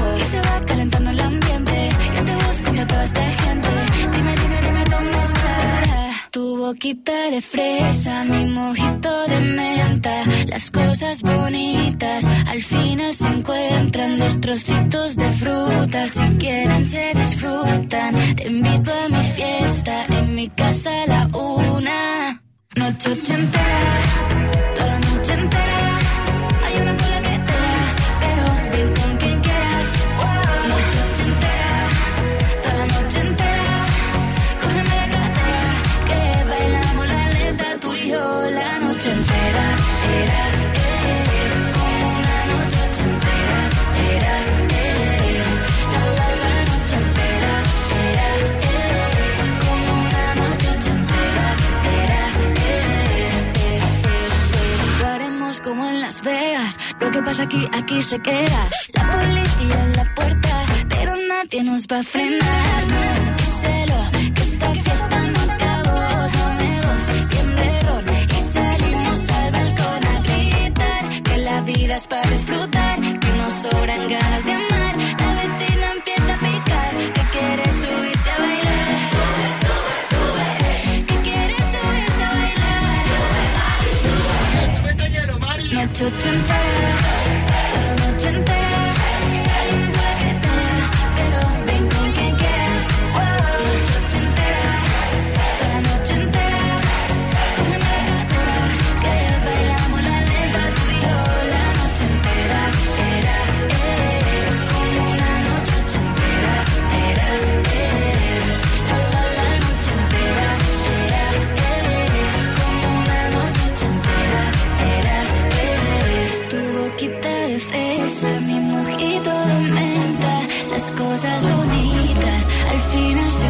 boquita de fresa, mi mojito de menta. Las cosas bonitas al final se encuentran Los trocitos de fruta si quieren se disfrutan. Te invito a mi fiesta, en mi casa a la una. Noche ochentera, que pasa aquí, aquí se queda. La policía en la puerta, pero nadie nos va a frenar. No, díselo, que esta fiesta no acabó. Dame dos, bien de ron, y salimos al balcón a gritar. Que la vida es para disfrutar, que nos sobran ganas de amar. La vecina empieza a picar, que quiere subirse a bailar. Noche ochentera, cosas bonitas. Al final se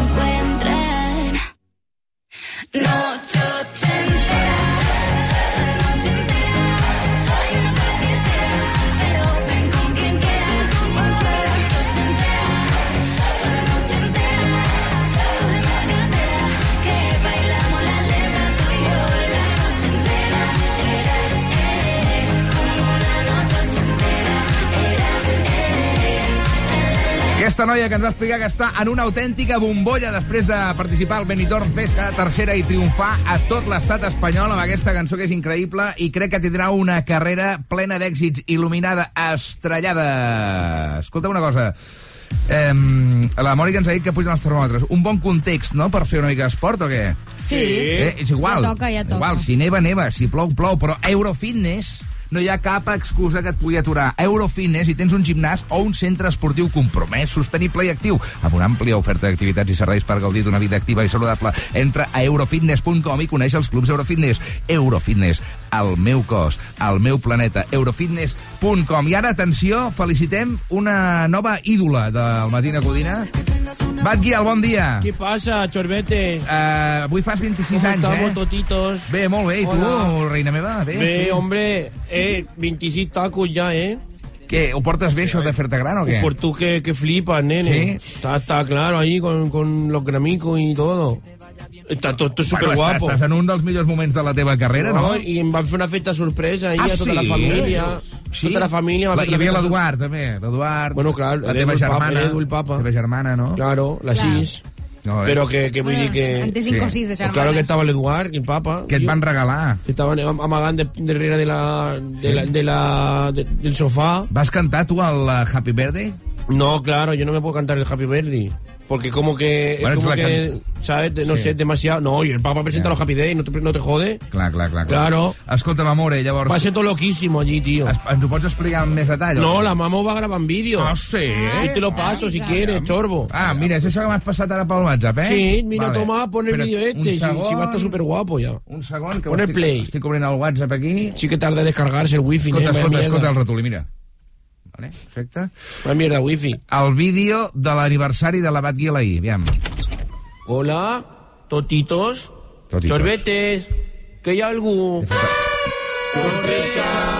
noia que ens va explicar que està en una autèntica bombolla després de participar al Benidorm Fest cada tercera i triomfar a tot l'estat espanyol amb aquesta cançó que és increïble i crec que tindrà una carrera plena d'èxits, il·luminada, estrellada. Escolta una cosa, eh, la Mònica ens ha dit que pugen els termòmetres. Un bon context, no?, per fer una mica d'esport o què? Sí. Eh, és igual. Ja toca, ja toca. Igual, si neva, neva, si plou, plou, però Eurofitness no hi ha cap excusa que et pugui aturar. Eurofitness, si tens un gimnàs o un centre esportiu compromès, sostenible i actiu, amb una àmplia oferta d'activitats i serveis per gaudir d'una vida activa i saludable, entra a eurofitness.com i coneix els clubs Eurofitness. Eurofitness, el meu cos, el meu planeta, eurofitness.com. I ara, atenció, felicitem una nova ídola del Matina Codina. Batguial, bon dia. ¿Qué pasa, chorbete? Uh, avui fas 26 anys, estamos, eh? totitos? Bé, molt bé. I tu, Hola. reina meva? Bé, Ve, sí. hombre, eh, 26 tacos ya, ¿eh? Què, ho portes bé, això de fer-te gran o què? Por tú que, que flipas, nene. Está, está claro ahí con, con los gramicos y todo. Está todo, todo súper Bueno, estàs, en un dels millors moments de la teva carrera, no? I em van fer una festa sorpresa ahí Ah, a tota la sí? família. Sí? Tota la família... va La, hi havia l'Eduard, també. L'Eduard, Bueno, clar, la teva el papa, germana. l'Edu, el papa. La teva germana, no? Claro, la Clar. sis. No, eh? Pero que, que vull Bueno, dir que... en té cinc o sis de Pues germanes. Claro que estava l'Eduard i el papa. Què et van regalar? Que estaven am- amagant de, darrere de la, de la, de la, de- del sofà. Vas cantar tu el eh, Happy Birthday? No, claro, yo no me puedo cantar el Happy Birthday. Porque como que... Bueno, es como que, ¿sabes? No Sí. sé, demasiado... No, y el Papa presenta los Happy Days, no te, no te jode. Clar, clar, clar. clar. Claro. Escolta'm, amore, llavors... Va ser todo loquísimo allí, tío. Es, ens ho pots explicar amb més detall? No, la mamá va a grabar en vídeo. Ah, sí? Y te lo paso si quieres, chorbo. Ah, mira, és això que m'has passat ara pel WhatsApp, eh? Sí, mira, toma, pon el vídeo este. Si, segon. si va a estar súper guapo ya. Un segon, que ho Pon el estic, play. estic obrint el WhatsApp aquí. Sí que tarda en descargarse el wifi. Escolta, ¿eh? Escolta, mierda. escolta el ratolí, mira. Vale, perfecte. Vaya mierda, wifi. El vídeo de l'aniversari de l'abat Guilaí, aviam. Hola, totitos. Totitos. Sorbetes. Que hay algo.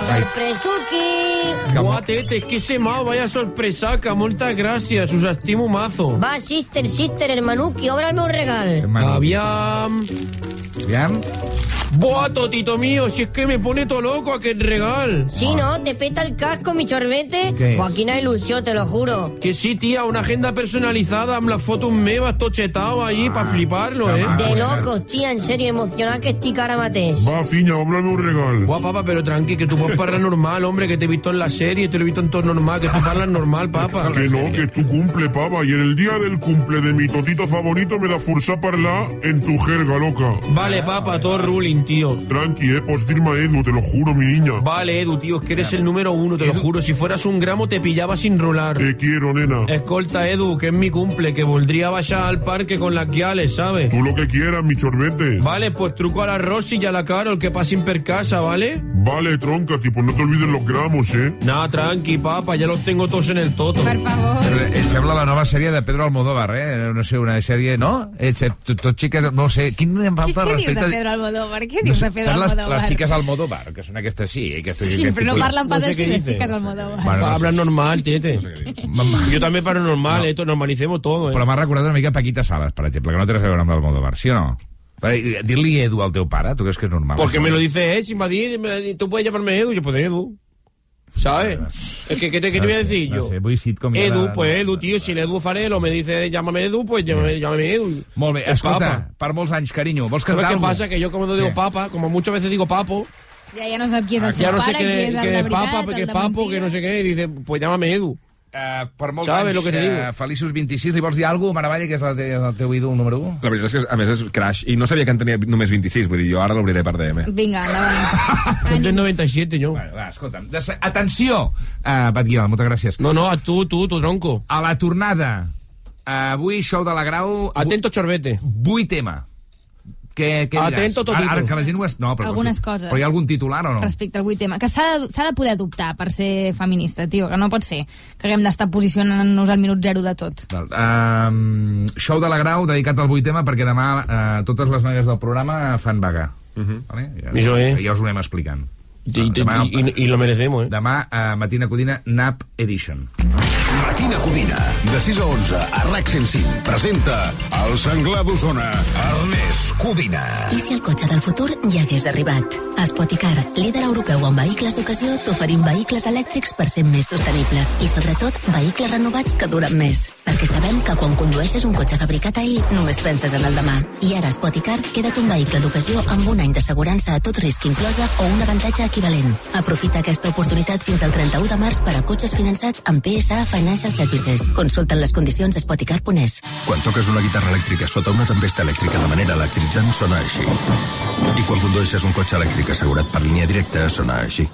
Sorpresuki! Buah, tete, que se mau, vaya sorpresaca, moltes gràcies, us estimo mazo. Va, sister, sister, hermanuki, obre el meu regal. Aviam. Aviam. Buah, totito mío, si es que me pone todo loco aquel regal. Sí, ¿no? ¿Te peta el casco, mi chorbete? ¿Qué? Joaquina ilusión, te lo juro. Que sí, tía, una agenda personalizada amb les fotos meves, tot chetado allí, Ah. para fliparlo, eh. De locos, tía, en serio, emocionada que estic ara mateix. Va, fiña, háblame un regal. Buah, papa, pero tranqui, que tú puedes parlar normal, hombre, que te he visto en la serie, te lo he visto en todo normal, que tú parlas normal, papa. Que no, que tu cumple, papa. Y en el día del cumple de mi totito favorito me da força a parlar en tu jerga, loca. Vale, papa, todo ruling, tío. Tranqui, eh, pues firma Edu, te lo juro, mi niña. Vale, Edu, tío, es que eres el número uno, te lo juro. Si fueras un gramo, te pillaba sin rolar. Te quiero, nena. Escolta, Edu, que es mi cumple, que voldria baixar al parque con las guiales, ¿sabes? Tú lo que quieras, mi chorbete. Vale, pues truco a la Rosy y a la Carol que pasen per casa, ¿vale? Vale, tronca, tipo, no te olvides los gramos, eh. Nah, tranqui, papa, ya los tengo todos en el toto. Per favor. Eh, Sembla la nova sèrie de Pedro Almodóvar, eh? No sé, una sèrie... No? Eh, tot, tot xiques... No sé, quin em Què, falta què dius de respecte... Pedro Almodóvar? Què No dius sé, de Pedro saps les, Almodóvar? les xiques Almodóvar, que són aquestes sí, aquestes, Sí, aquest però no parlen pas No sé així, les xiques Almodóvar. Bueno, no. Hablan normal, tete. Yo también paro normal, esto normalicemos todo, eh. Però m'ha recordat una mica Paquita Salas, per exemple, que no té res a veure amb l'Almodóvar, sí o no? Perquè Dir-li Edu al teu pare, tu creus que és normal? Porque me lo dice él, si dice, me- tú puedes llamarme Edu, yo pues Edu. ¿Sabes? Es que, ¿qué te, qué te voy a decir no yo? sé, vull sitcom ja Edu, de- pues Edu, tío, si l'Edu Farelo me dice llámame Edu, pues llámame, llámame Edu. Molt bé, escolta, papa. per molts anys, carinyo, vols ¿Sabes cantar qué pasa? Que yo como no digo Què? papa, como muchas veces digo papo, Ja, ja no sap qui és el seu ya no sé pare, qui qué, és el qué de es veritat, papa, el qué es de papo, mentida. que no sé qué, y dice, pues llámame Edu. Uh, per molts ¿Sabes anys, eh, feliços 26, li vols dir alguna cosa, Maravalla, que és el, te, el teu ídol número 1? La veritat és que, a més, és Crash, i no sabia que en tenia només 26, vull dir, jo ara l'obriré per DM. Vinga, endavant. Del 97 yo. Bueno, va, escolta'm, des- atenció, uh, Pat Guial, moltes gràcies. No, no, a tu, tu, tu tronco. A la tornada, uh, avui, show de la Grau... Atento, chorbete. Vull tema. Què, què diràs? Atento, totito. Ara, ara, que la gent ho és... No, però, Algunes coses. Però hi ha algun titular o no? Respecte al vuit tema. Que s'ha de, s'ha de poder adoptar per ser feminista, tio, que no pot ser que haguem d'estar posicionant-nos al minut zero de tot. Val, Um, show de la Grau dedicat al vuit tema perquè demà uh, totes les noies del programa fan vaga. Uh -huh. vale? ja, Això és. Ja us ho anem explicant. Y, y- y- y lo merecemos, eh. Demà, uh, Matina Codina, NAP Edition. Matina Codina, de 6 a 11, a RAC 105, presenta el senglar d'Osona, Ernest Codina. I si el cotxe del futur ja hagués arribat? A Spoticar, líder europeu en vehicles d'ocasió, t'oferim vehicles elèctrics per ser més sostenibles i, sobretot, vehicles renovats que duren més. Perquè sabem que quan condueixes un cotxe fabricat ahir, només penses en el demà. I ara a Spoticar, queda't un vehicle d'ocasió amb un any d'assegurança a tot risc inclosa o un avantatge equivalent. Aprofita aquesta oportunitat fins al 31 de març per a cotxes finançats amb PSA Financial Services. Consulta'n les condicions a spoticar.es. Quan toques una guitarra elèctrica sota una tempesta elèctrica de manera electritzant, sona així. I quan condueixes un cotxe elèctric assegurat per línia directa, sona així.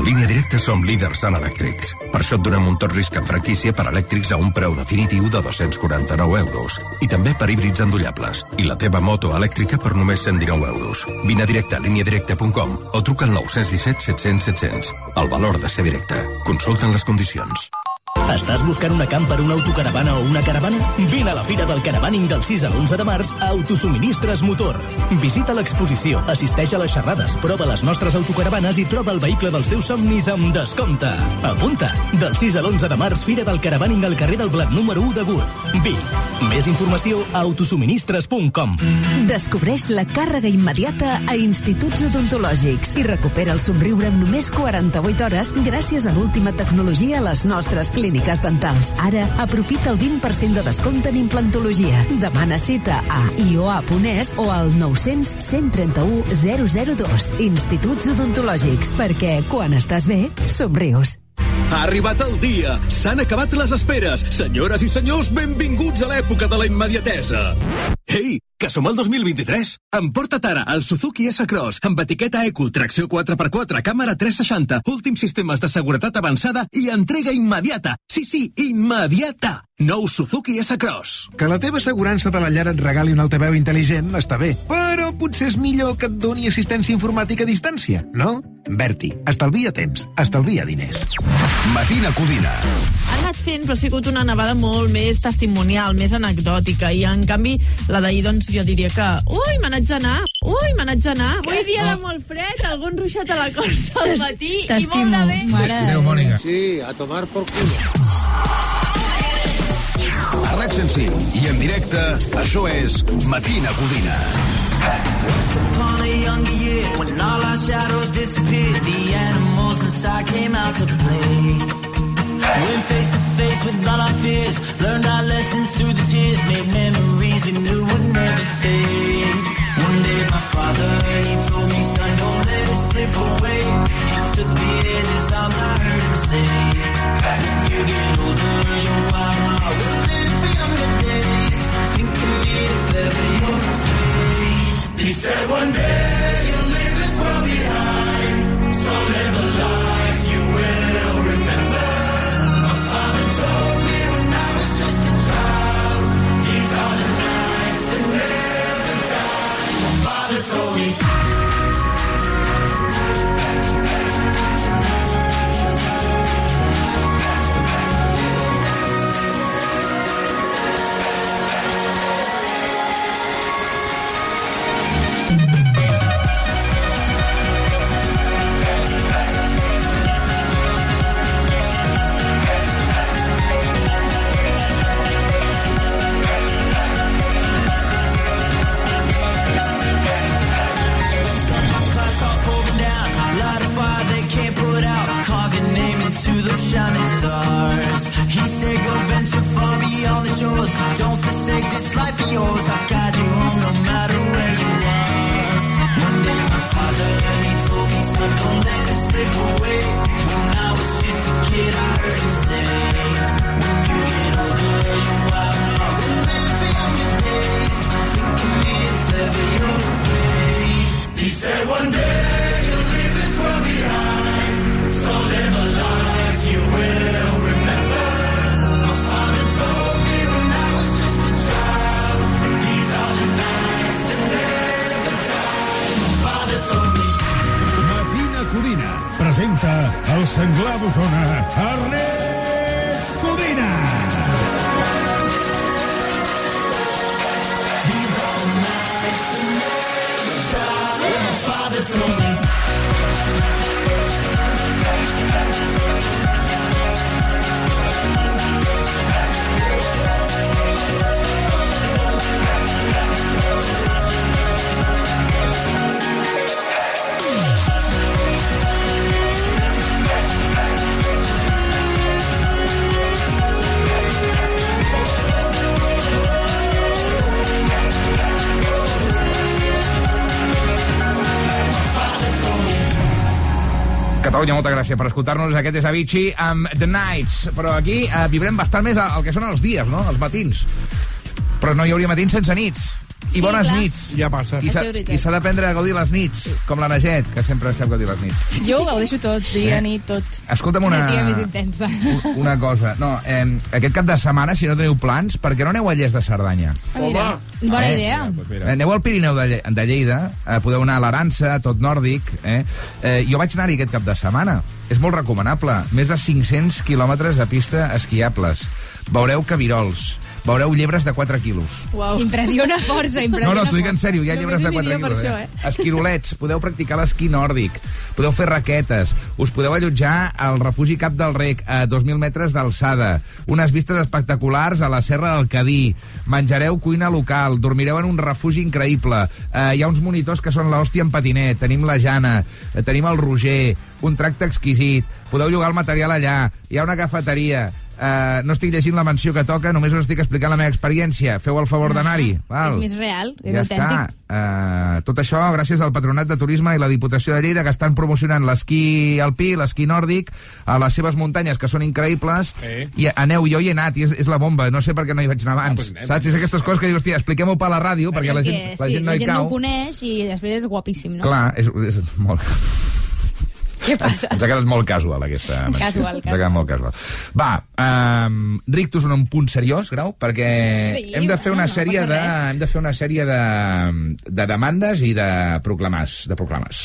Línia directa som líders en elèctrics. Per això et donem un tot risc en franquícia per elèctrics a un preu definitiu de 249 euros. I també per híbrids endollables. I la teva moto elèctrica per només 119 euros. Vine a directe a líniadirecta.com o truca al 917 700 700. El valor de ser directe. Consulten les condicions. Estàs buscant una camper, una autocaravana o una caravana? Vine a la Fira del Caravaning del 6 a l'11 de març a Autosuministres Motor. Visita l'exposició, assisteix a les xerrades, prova les nostres autocaravanes i troba el vehicle dels teus somnis amb descompte. Apunta! Del 6 a l'11 de març, Fira del Caravaning al carrer del Blat número 1 de Gurb. Vic. Més informació a autosuministres.com. Descobreix la càrrega immediata a instituts odontològics i recupera el somriure en només 48 hores gràcies a l'última tecnologia a les nostres clíniques dentals. Ara, aprofita el 20% de descompte en implantologia. Demana cita a ioa.es o al 900 131 002. Instituts odontològics, perquè quan estàs bé, somrius. Ha arribat el dia! S'han acabat les esperes! Senyores i senyors, benvinguts a l'època de la immediatesa! Ei, que som al 2023! Emporta't ara el Suzuki S-Cross amb etiqueta Eco, tracció 4x4, càmera 360, últims sistemes de seguretat avançada i entrega immediata! Sí, sí, immediata! Nou Suzuki S-Cross. Que la teva assegurança de la llar et regali un altaveu intel·ligent està bé, però potser és millor que et doni assistència informàtica a distància, no? Berti, estalvia temps, estalvia diners. Matina Codina. Ha anat fent, però ha sigut una nevada molt més testimonial, més anecdòtica, i en canvi la d'ahir, doncs jo diria que ui, me n'haig d'anar, ui, me n'haig d'anar. Avui dia de molt fred, algun ruixat a la costa al matí i molt de vent. Adéu, Mònica. Sí, a tomar por culo. A RAC 105 i en directe, això és Matina Codina. Once upon a younger year, when all our shadows disappeared, the animals inside came out to play. Went face to face with all our fears, learned our lessons through the tears, made memories we knew would never fade. One day my father, he told me, son, don't let it slip away. He took me in his arms, I heard him say, when you get older, your wild heart will live for younger days. Think of me if ever you're afraid. He said one day you'll leave this world behind, so live a life shining stars. He said, Go venture far beyond the shores. Don't forsake this life of yours. I'll guide you home no matter where you are. One day, my father, he told me, Son, don't let it slip away. When I was just a kid, I heard him say, senglar d'Osona, molta gràcia per escoltar-nos. Aquest és Avicii amb The Nights. Però aquí eh, vibrem bastant més el que són els dies, no? Els matins. Però no hi hauria matins sense nits. I Sí, bones clar. nits. Ja passa. I s'ha d'aprendre a gaudir les nits, com la Naget, que sempre sap gaudir les nits. Jo ho gaudeixo tot, dia, Eh? nit, tot. Escolta'm una, Una més intensa. una cosa. No, eh, aquest cap de setmana, si no teniu plans, per què no aneu a Lles de Cerdanya? Home! Bona Eh, idea. Eh, Aneu al Pirineu de, Lle- de Lleida, eh, podeu anar a l'Arança, tot nòrdic. Eh? Eh, jo vaig anar-hi aquest cap de setmana. És molt recomanable. Més de 500 quilòmetres de pista esquiables. Veureu cabirols. Veureu llebres de 4 quilos. Uau. Impressiona força, No, impressiona no, t'ho dic en força. sèrio, hi ha Només llibres de hi 4 aniria per quilos. això, eh? Esquirolets, podeu practicar l'esquí nòrdic, podeu fer raquetes, us podeu allotjar al refugi Cap del Rec a 2.000 metres d'alçada, unes vistes espectaculars a la Serra del Cadí, menjareu cuina local, dormireu en un refugi increïble, eh, hi ha uns monitors que són l'hòstia en patinet, tenim la Jana, eh, tenim el Roger, un tracte exquisit, podeu llogar el material allà, hi ha una cafeteria, Uh, no estic llegint la menció que toca, només us estic explicant la meva experiència. Feu el favor d'anar-hi. val? És més real, és ja autèntic. està. Uh, tot això gràcies al Patronat de Turisme i la Diputació de Lleida, que estan promocionant l'esquí alpí, l'esquí nòrdic, a les seves muntanyes, que són increïbles. Eh. I aneu, jo hi he anat, i és, és la bomba. No sé per què no hi vaig anar abans. pues anem. Saps? És aquestes coses que dius, hòstia, expliquem-ho per la ràdio, perquè la gent, la sí, gent no la hi gent no cau. ho coneix i després és guapíssim, no? Clar, és, és molt... Què passa? Ens ha quedat molt casual, aquesta menció. Casual, Ens ha quedat molt casual. Va, um, Rictus un punt seriós, Grau, perquè Sí, hem de fer una no sèrie passa de, res. hem de fer una sèrie de, de demandes i de proclamars. De proclames.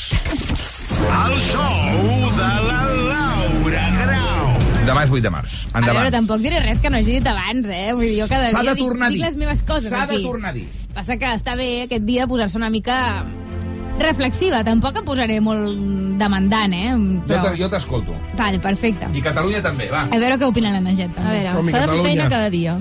El show de la Laura Grau. Demà és 8 de març. A veure, Endavant. tampoc diré res que no hagi dit abans, eh? Vull dir, jo cada dia de dic, dic les meves coses S'ha de aquí. tornar a dir. Passa que està bé aquest dia posar-se una mica reflexiva. Tampoc em posaré molt demandant, eh? Però... Jo t'escolto. Vale, perfecte. I Catalunya també, va. A veure què opina la Naget. A veure, s'ha de fer feina cada dia.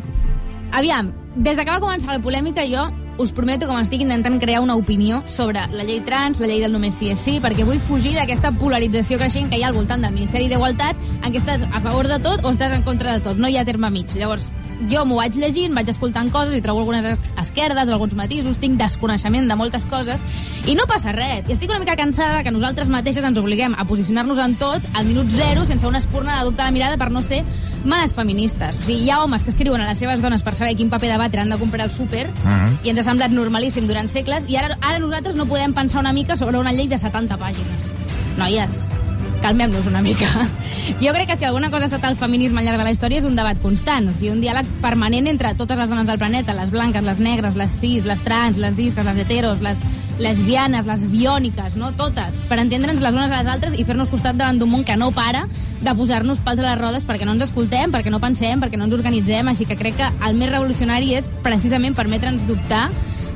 Aviam, des de que va començar la polèmica jo us prometo que m'estic intentant crear una opinió sobre la llei trans, la llei del només sí és sí, perquè vull fugir d'aquesta polarització creixent que hi ha al voltant del Ministeri d'Igualtat, en què estàs a favor de tot o estàs en contra de tot. No hi ha terme mig. Llavors, jo m'ho vaig llegint, vaig escoltant coses i trobo algunes es- esquerdes, alguns matisos, tinc desconeixement de moltes coses i no passa res. I estic una mica cansada que nosaltres mateixes ens obliguem a posicionar-nos en tot al minut zero sense una espurna de dubte de mirada per no ser manes feministes. O sigui, hi ha homes que escriuen a les seves dones per saber quin paper de batre han de comprar al súper Mhm. i ens semblat normalíssim durant segles i ara, ara nosaltres no podem pensar una mica sobre una llei de 70 pàgines. Noies, calmem-nos una mica. Jo crec que si alguna cosa ha estat el feminisme al llarg de la història és un debat constant, o sigui, un diàleg permanent entre totes les dones del planeta, les blanques, les negres, les cis, les trans, les disques, les heteros, les lesbianes, les biòniques, no? Totes, per entendre'ns les unes a les altres i fer-nos costat davant d'un món que no para de posar-nos pals a les rodes perquè no ens escoltem, perquè no pensem, perquè no ens organitzem, així que crec que el més revolucionari és precisament permetre'ns dubtar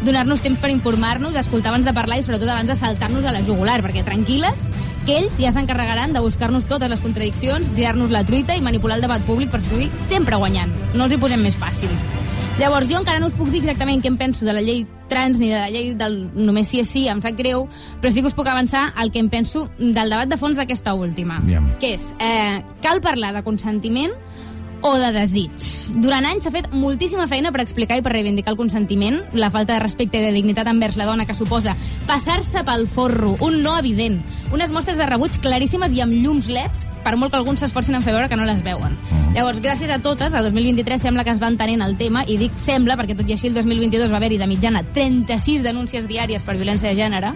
donar-nos temps per informar-nos, escoltar abans de parlar i sobretot abans de saltar-nos a la jugular, perquè tranquil·les, que ells ja s'encarregaran de buscar-nos totes les contradiccions, girar-nos la truita i manipular el debat públic per sortir sempre guanyant. No els hi posem més fàcil. Llavors, jo encara no us puc dir exactament què em penso de la llei trans ni de la llei del només sí és sí, em sap greu, però sí que us puc avançar el que em penso del debat de fons d'aquesta última. Aviam. Que és, eh, cal parlar de consentiment o de desig. Durant anys s'ha fet moltíssima feina per explicar i per reivindicar el consentiment, la falta de respecte i de dignitat envers la dona que suposa passar-se pel forro, un no evident, unes mostres de rebuig claríssimes i amb llums leds, per molt que alguns s'esforcin en fer veure que no les veuen. Llavors, gràcies a totes, a 2023 sembla que es va entenent el tema, i dic sembla perquè tot i així el 2022 va haver-hi de mitjana 36 denúncies diàries per violència de gènere,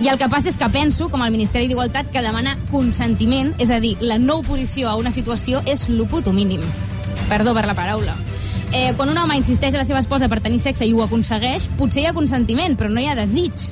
i el que passa és que penso, com el Ministeri d'Igualtat, que demana consentiment, és a dir, la no oposició a una situació és lo puto mínim. Perdó per la paraula. Eh, quan un home insisteix a la seva esposa per tenir sexe i ho aconsegueix, potser hi ha consentiment, però no hi ha desig.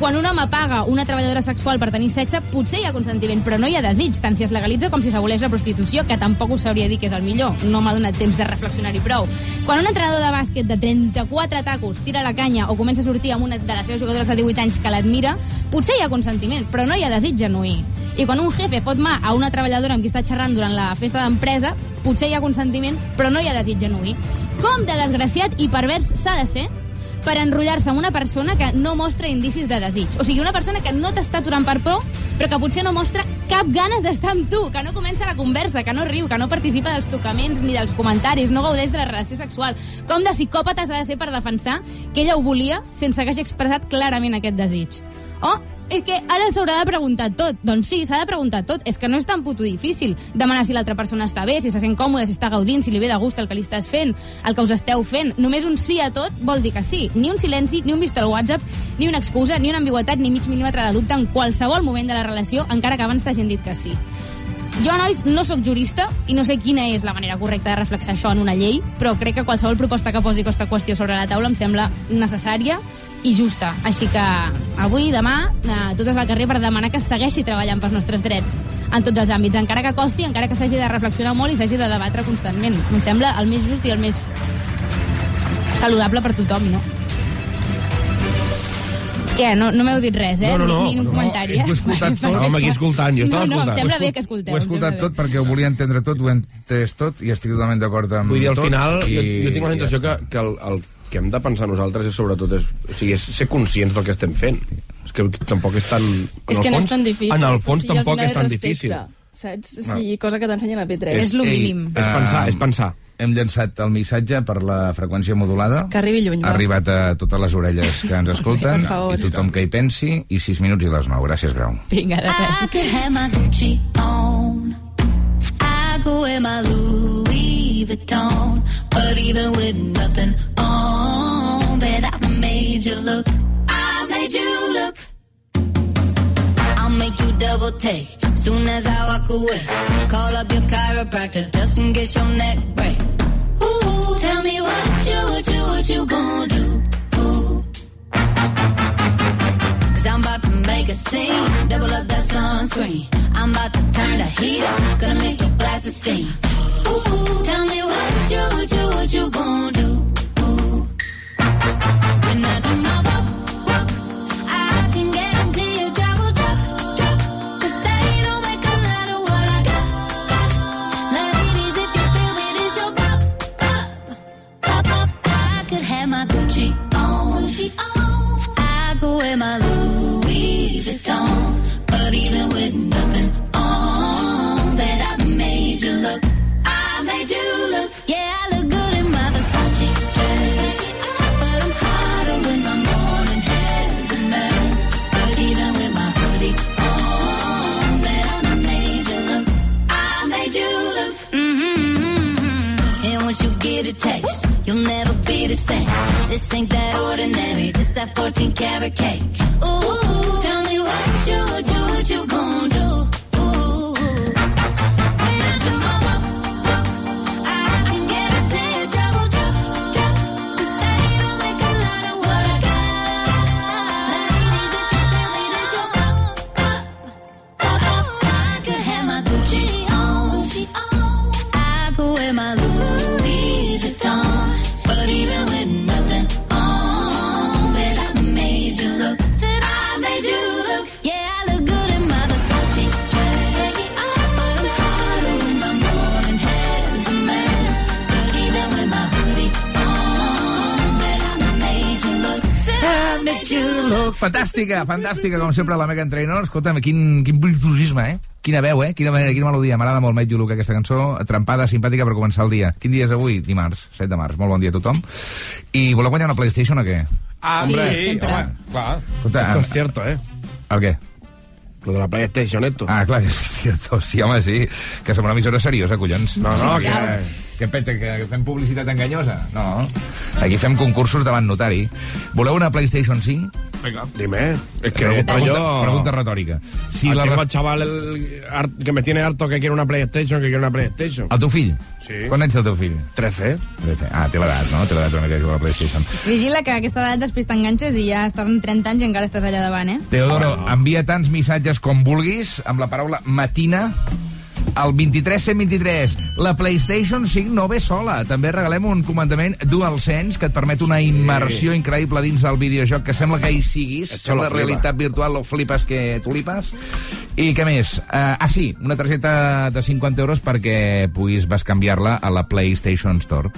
Quan un home paga una treballadora sexual per tenir sexe, potser hi ha consentiment, però no hi ha desig, tant si es legalitza com si s'aboleix la prostitució, que tampoc us sabria dir que és el millor. No m'ha donat temps de reflexionar-hi prou. Quan un entrenador de bàsquet de 34 tacos tira la canya o comença a sortir amb una de les seves jugadores de 18 anys que l'admira, potser hi ha consentiment, però no hi ha desig genuí. I quan un jefe fot mà a una treballadora amb qui està xerrant durant la festa d'empresa, potser hi ha consentiment, però no hi ha desig genuí. Com de desgraciat i pervers s'ha de ser per enrotllar-se amb una persona que no mostra indicis de desig. O sigui, una persona que no t'està aturant per por, però que potser no mostra cap ganes d'estar amb tu, que no comença la conversa, que no riu, que no participa dels tocaments ni dels comentaris, no gaudeix de la relació sexual. Com de psicòpates ha de ser per defensar que ella ho volia sense que hagi expressat clarament aquest desig. O és que ara s'haurà de preguntar tot. Doncs sí, s'ha de preguntar tot. És que no és tan puto difícil demanar si l'altra persona està bé, si se sent còmode, si està gaudint, si li ve de gust el que li estàs fent, el que us esteu fent. Només un sí a tot vol dir que sí. Ni un silenci, ni un vist al WhatsApp, ni una excusa, ni una ambigüetat, ni mig mil·límetre de dubte en qualsevol moment de la relació, encara que abans t'hagin dit que sí. Jo, nois, no sóc jurista i no sé quina és la manera correcta de reflexar això en una llei, però crec que qualsevol proposta que posi aquesta qüestió sobre la taula em sembla necessària i justa. Així que avui, demà, eh, totes al carrer per demanar que es segueixi treballant pels nostres drets en tots els àmbits, encara que costi, encara que s'hagi de reflexionar molt i s'hagi de debatre constantment. Em sembla el més just i el més saludable per tothom, no? Què? No, no m'heu dit res, eh? No, no, no, ni, ni un no, comentari. ho he escoltat tot. Home, aquí escoltant, jo estava no, no, escoltant. em sembla bé que escolteu. Ho he escoltat tot perquè ho volia entendre tot, ho he entès tot i estic totalment d'acord amb Vull dir, al tot. final, i... jo, jo tinc la sensació que, que el, el que hem de pensar nosaltres és sobretot és, o sigui, és ser conscients del que estem fent. És que tampoc és tan... En És que no fons, és tan difícil. En el fons O sigui, al tampoc és tan respecte, difícil. Saps? O No. sigui, cosa que t'ensenyen a P3. Ei, És pensar, és pensar. Hem llançat el missatge per la freqüència modulada. Que arribi lluny, Ha arribat a totes les orelles que ens escolten Per favor. i tothom que hi pensi i 6 minuts i les 9. Gràcies, Grau. Vinga, de I could have my Gucci on. I go wear my Louis Vuitton. But even with nothing double take. Soon as I walk away, call up your chiropractor just in case your neck break. Ooh, tell me what you, what you, what you gonna do? Ooh. Cause I'm about to make a scene, double up that sunscreen. I'm about to turn the heat up, gonna make your glasses steam. Ooh, tell me what you, what you, what you gonna do? Ooh. When I do my same. This ain't that ordinary. This that 14 karat cake. Ooh, tell me what you, what you, what you gonna Fantàstica, fantàstica, com sempre, la Megan Trainor. Escolta'm, quin, quin virtuosisme, eh? Quina veu, eh? Quina, manera, quina melodia. M'agrada molt You Look, aquesta cançó. Trempada, simpàtica per començar el dia. Quin dia és avui? Dimarts, 7 de març. Molt bon dia a tothom. I voleu guanyar una PlayStation o què? Ah, Sí, hombre, sempre. home, clar. Escolta, Esto es cierto, ¿eh? El què? Lo de la PlayStation, esto. Ah, clar, és cierto. Sí, home, sí. Que som una emissora seriosa, collons. No, no, sí, que- que... Que pensa que fem publicitat enganyosa? No. Aquí fem concursos davant notari. Voleu una PlayStation 5? Venga, dime. Es que Pregunta, yo... pregunta, retòrica. Si Si la... al chaval el- que me tiene harto que quiere una PlayStation, que quiere una PlayStation. El teu fill? Sí. Quan ets el teu fill? 13. 13. Ah, té l'edat, no? Té l'edat una mica jugar a la PlayStation. Vigila que a aquesta edat després t'enganxes i ja estàs en 30 anys i encara estàs allà davant, eh? Teodoro, envia tants missatges com vulguis amb la paraula matina al 23 123. La PlayStation 5 no ve sola. També regalem un comandament DualSense que et permet una immersió increïble dins del videojoc que sembla que hi siguis. Sembla flipa. realitat virtual, lo flipes que tulipes. I què més? Uh, ah, sí, una targeta de 50 euros perquè puguis bescanviar-la a la PlayStation Store.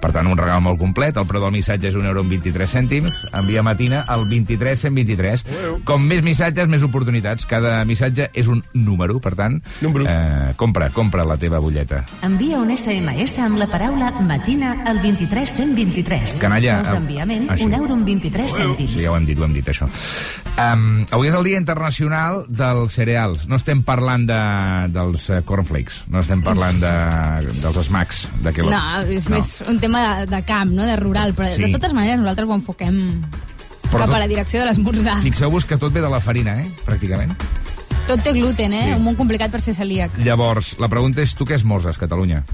Per tant, un regal molt complet. El preu del missatge és un euro amb 23 cèntims. Envia matina al 23 123. Com més missatges, més oportunitats. Cada missatge és un número, per tant, eh, compra, compra la teva butlleta. Envia un SMS amb la paraula matina al 23 123. Canalla, Cost eh, d'enviament, ah, sí. un euro amb 23 cèntims. Sí, ja ho hem dit, ho hem dit, això. Um, avui és el Dia Internacional dels Cereals. No estem parlant de, dels eh, cornflakes, no estem parlant de, dels smacks de. No, és no. més un tema de, de camp, no? de rural, però Sí. de totes maneres nosaltres ho enfoquem Però cap tot- a la direcció de l'esmorzar. Fixeu-vos que tot ve de la farina, eh? Pràcticament. Tot té gluten, eh? Sí. Un món complicat per ser celíac. Llavors, la pregunta és, tu què esmorzes, Catalunya?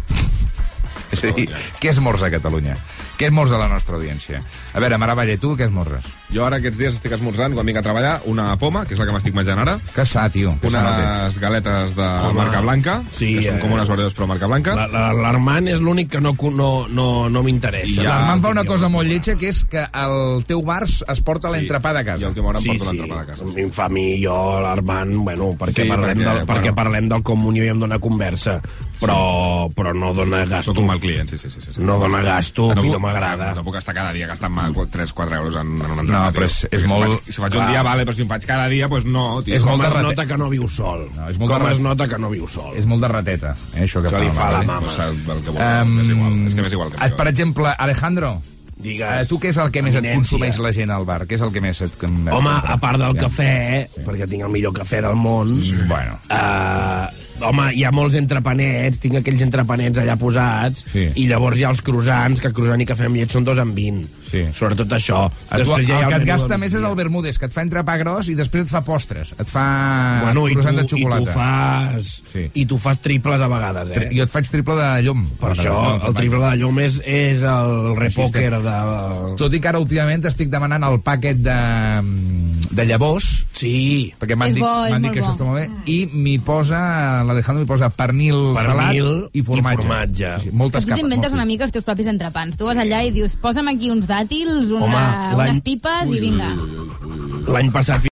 És a dir, què esmorza Catalunya? Què esmorza la nostra audiència? A veure, Mara Valle, tu què esmorzes? Jo ara aquests dies estic esmorzant, quan vinc a treballar, una poma, que és la que m'estic menjant ara. Que sa, tio. Que sa. Unes galetes de Home. marca blanca, Sí, que són eh. com unes Oreos però marca blanca. La- la- L'Armand és l'únic que no, no, no, no m'interessa. I L'Armand fa una cosa molt lletja, que és que el teu bar es porta sí. l'entrepà de casa. I el que m'hauran Sí, portat sí. l'entrepà de casa. A mi em fa a mi, jo, l'Armand, bueno, perquè, Sí, parlem perquè, del, perquè bueno. parlem del comunió i em dona conversa, però, però no dona gasto. Sóc un mal client, sí, sí, sí. sí. No dona gasto, a mi no m'agrada. No puc estar cada dia gastant-me 3-4 euros en, en un No, però és- és Si ho molt- faig- Si faig un dia, vale, però si ho faig cada dia, doncs no, tio. És molt Com de es rate- nota que no viu sol? No, és molt Com de es nota que no viu sol? És molt de rateta, eh, això que Que li fa la mama. Pues, el, que vol, Um, és igual, és que m'és igual que et, per exemple, Alejandro, Digues. eh, tu què és el que més et consumeix la gent al bar? Què és el que més et... Home, a part del Ja. cafè, perquè tinc el millor cafè del món... Bueno. Uh, home, hi ha molts entrepanets, tinc aquells entrepanets allà posats, Sí. i llavors hi ha els croissants, que croissant i cafè amb llet són dos en 20. Sí. Sobretot això. El, Després ja hi ha el que et gasta més és el Bermúdez, que et fa entrepà gros i després et fa postres. Et fa Bueno, i tu, croissant de i tu xocolata. fas... Sí. I tu fas triples a vegades, eh? Tri- Jo et faig triple de llom. Per això, el triple de llum és, és el repòquer de... Tot i que ara últimament estic demanant el pàquet de, de llavors. Sí. Perquè m'han dit, dit que això bo. està molt bé. I m'hi posa, l'Alejandro m'hi posa pernil, Pernil salat i formatge. i formatge. Sí, moltes tu capes. t'inventes molt una mica els teus propis entrepans. Tu vas allà i dius, posa'm aquí uns dàtils, una, Home, unes pipes i vinga. L'any passat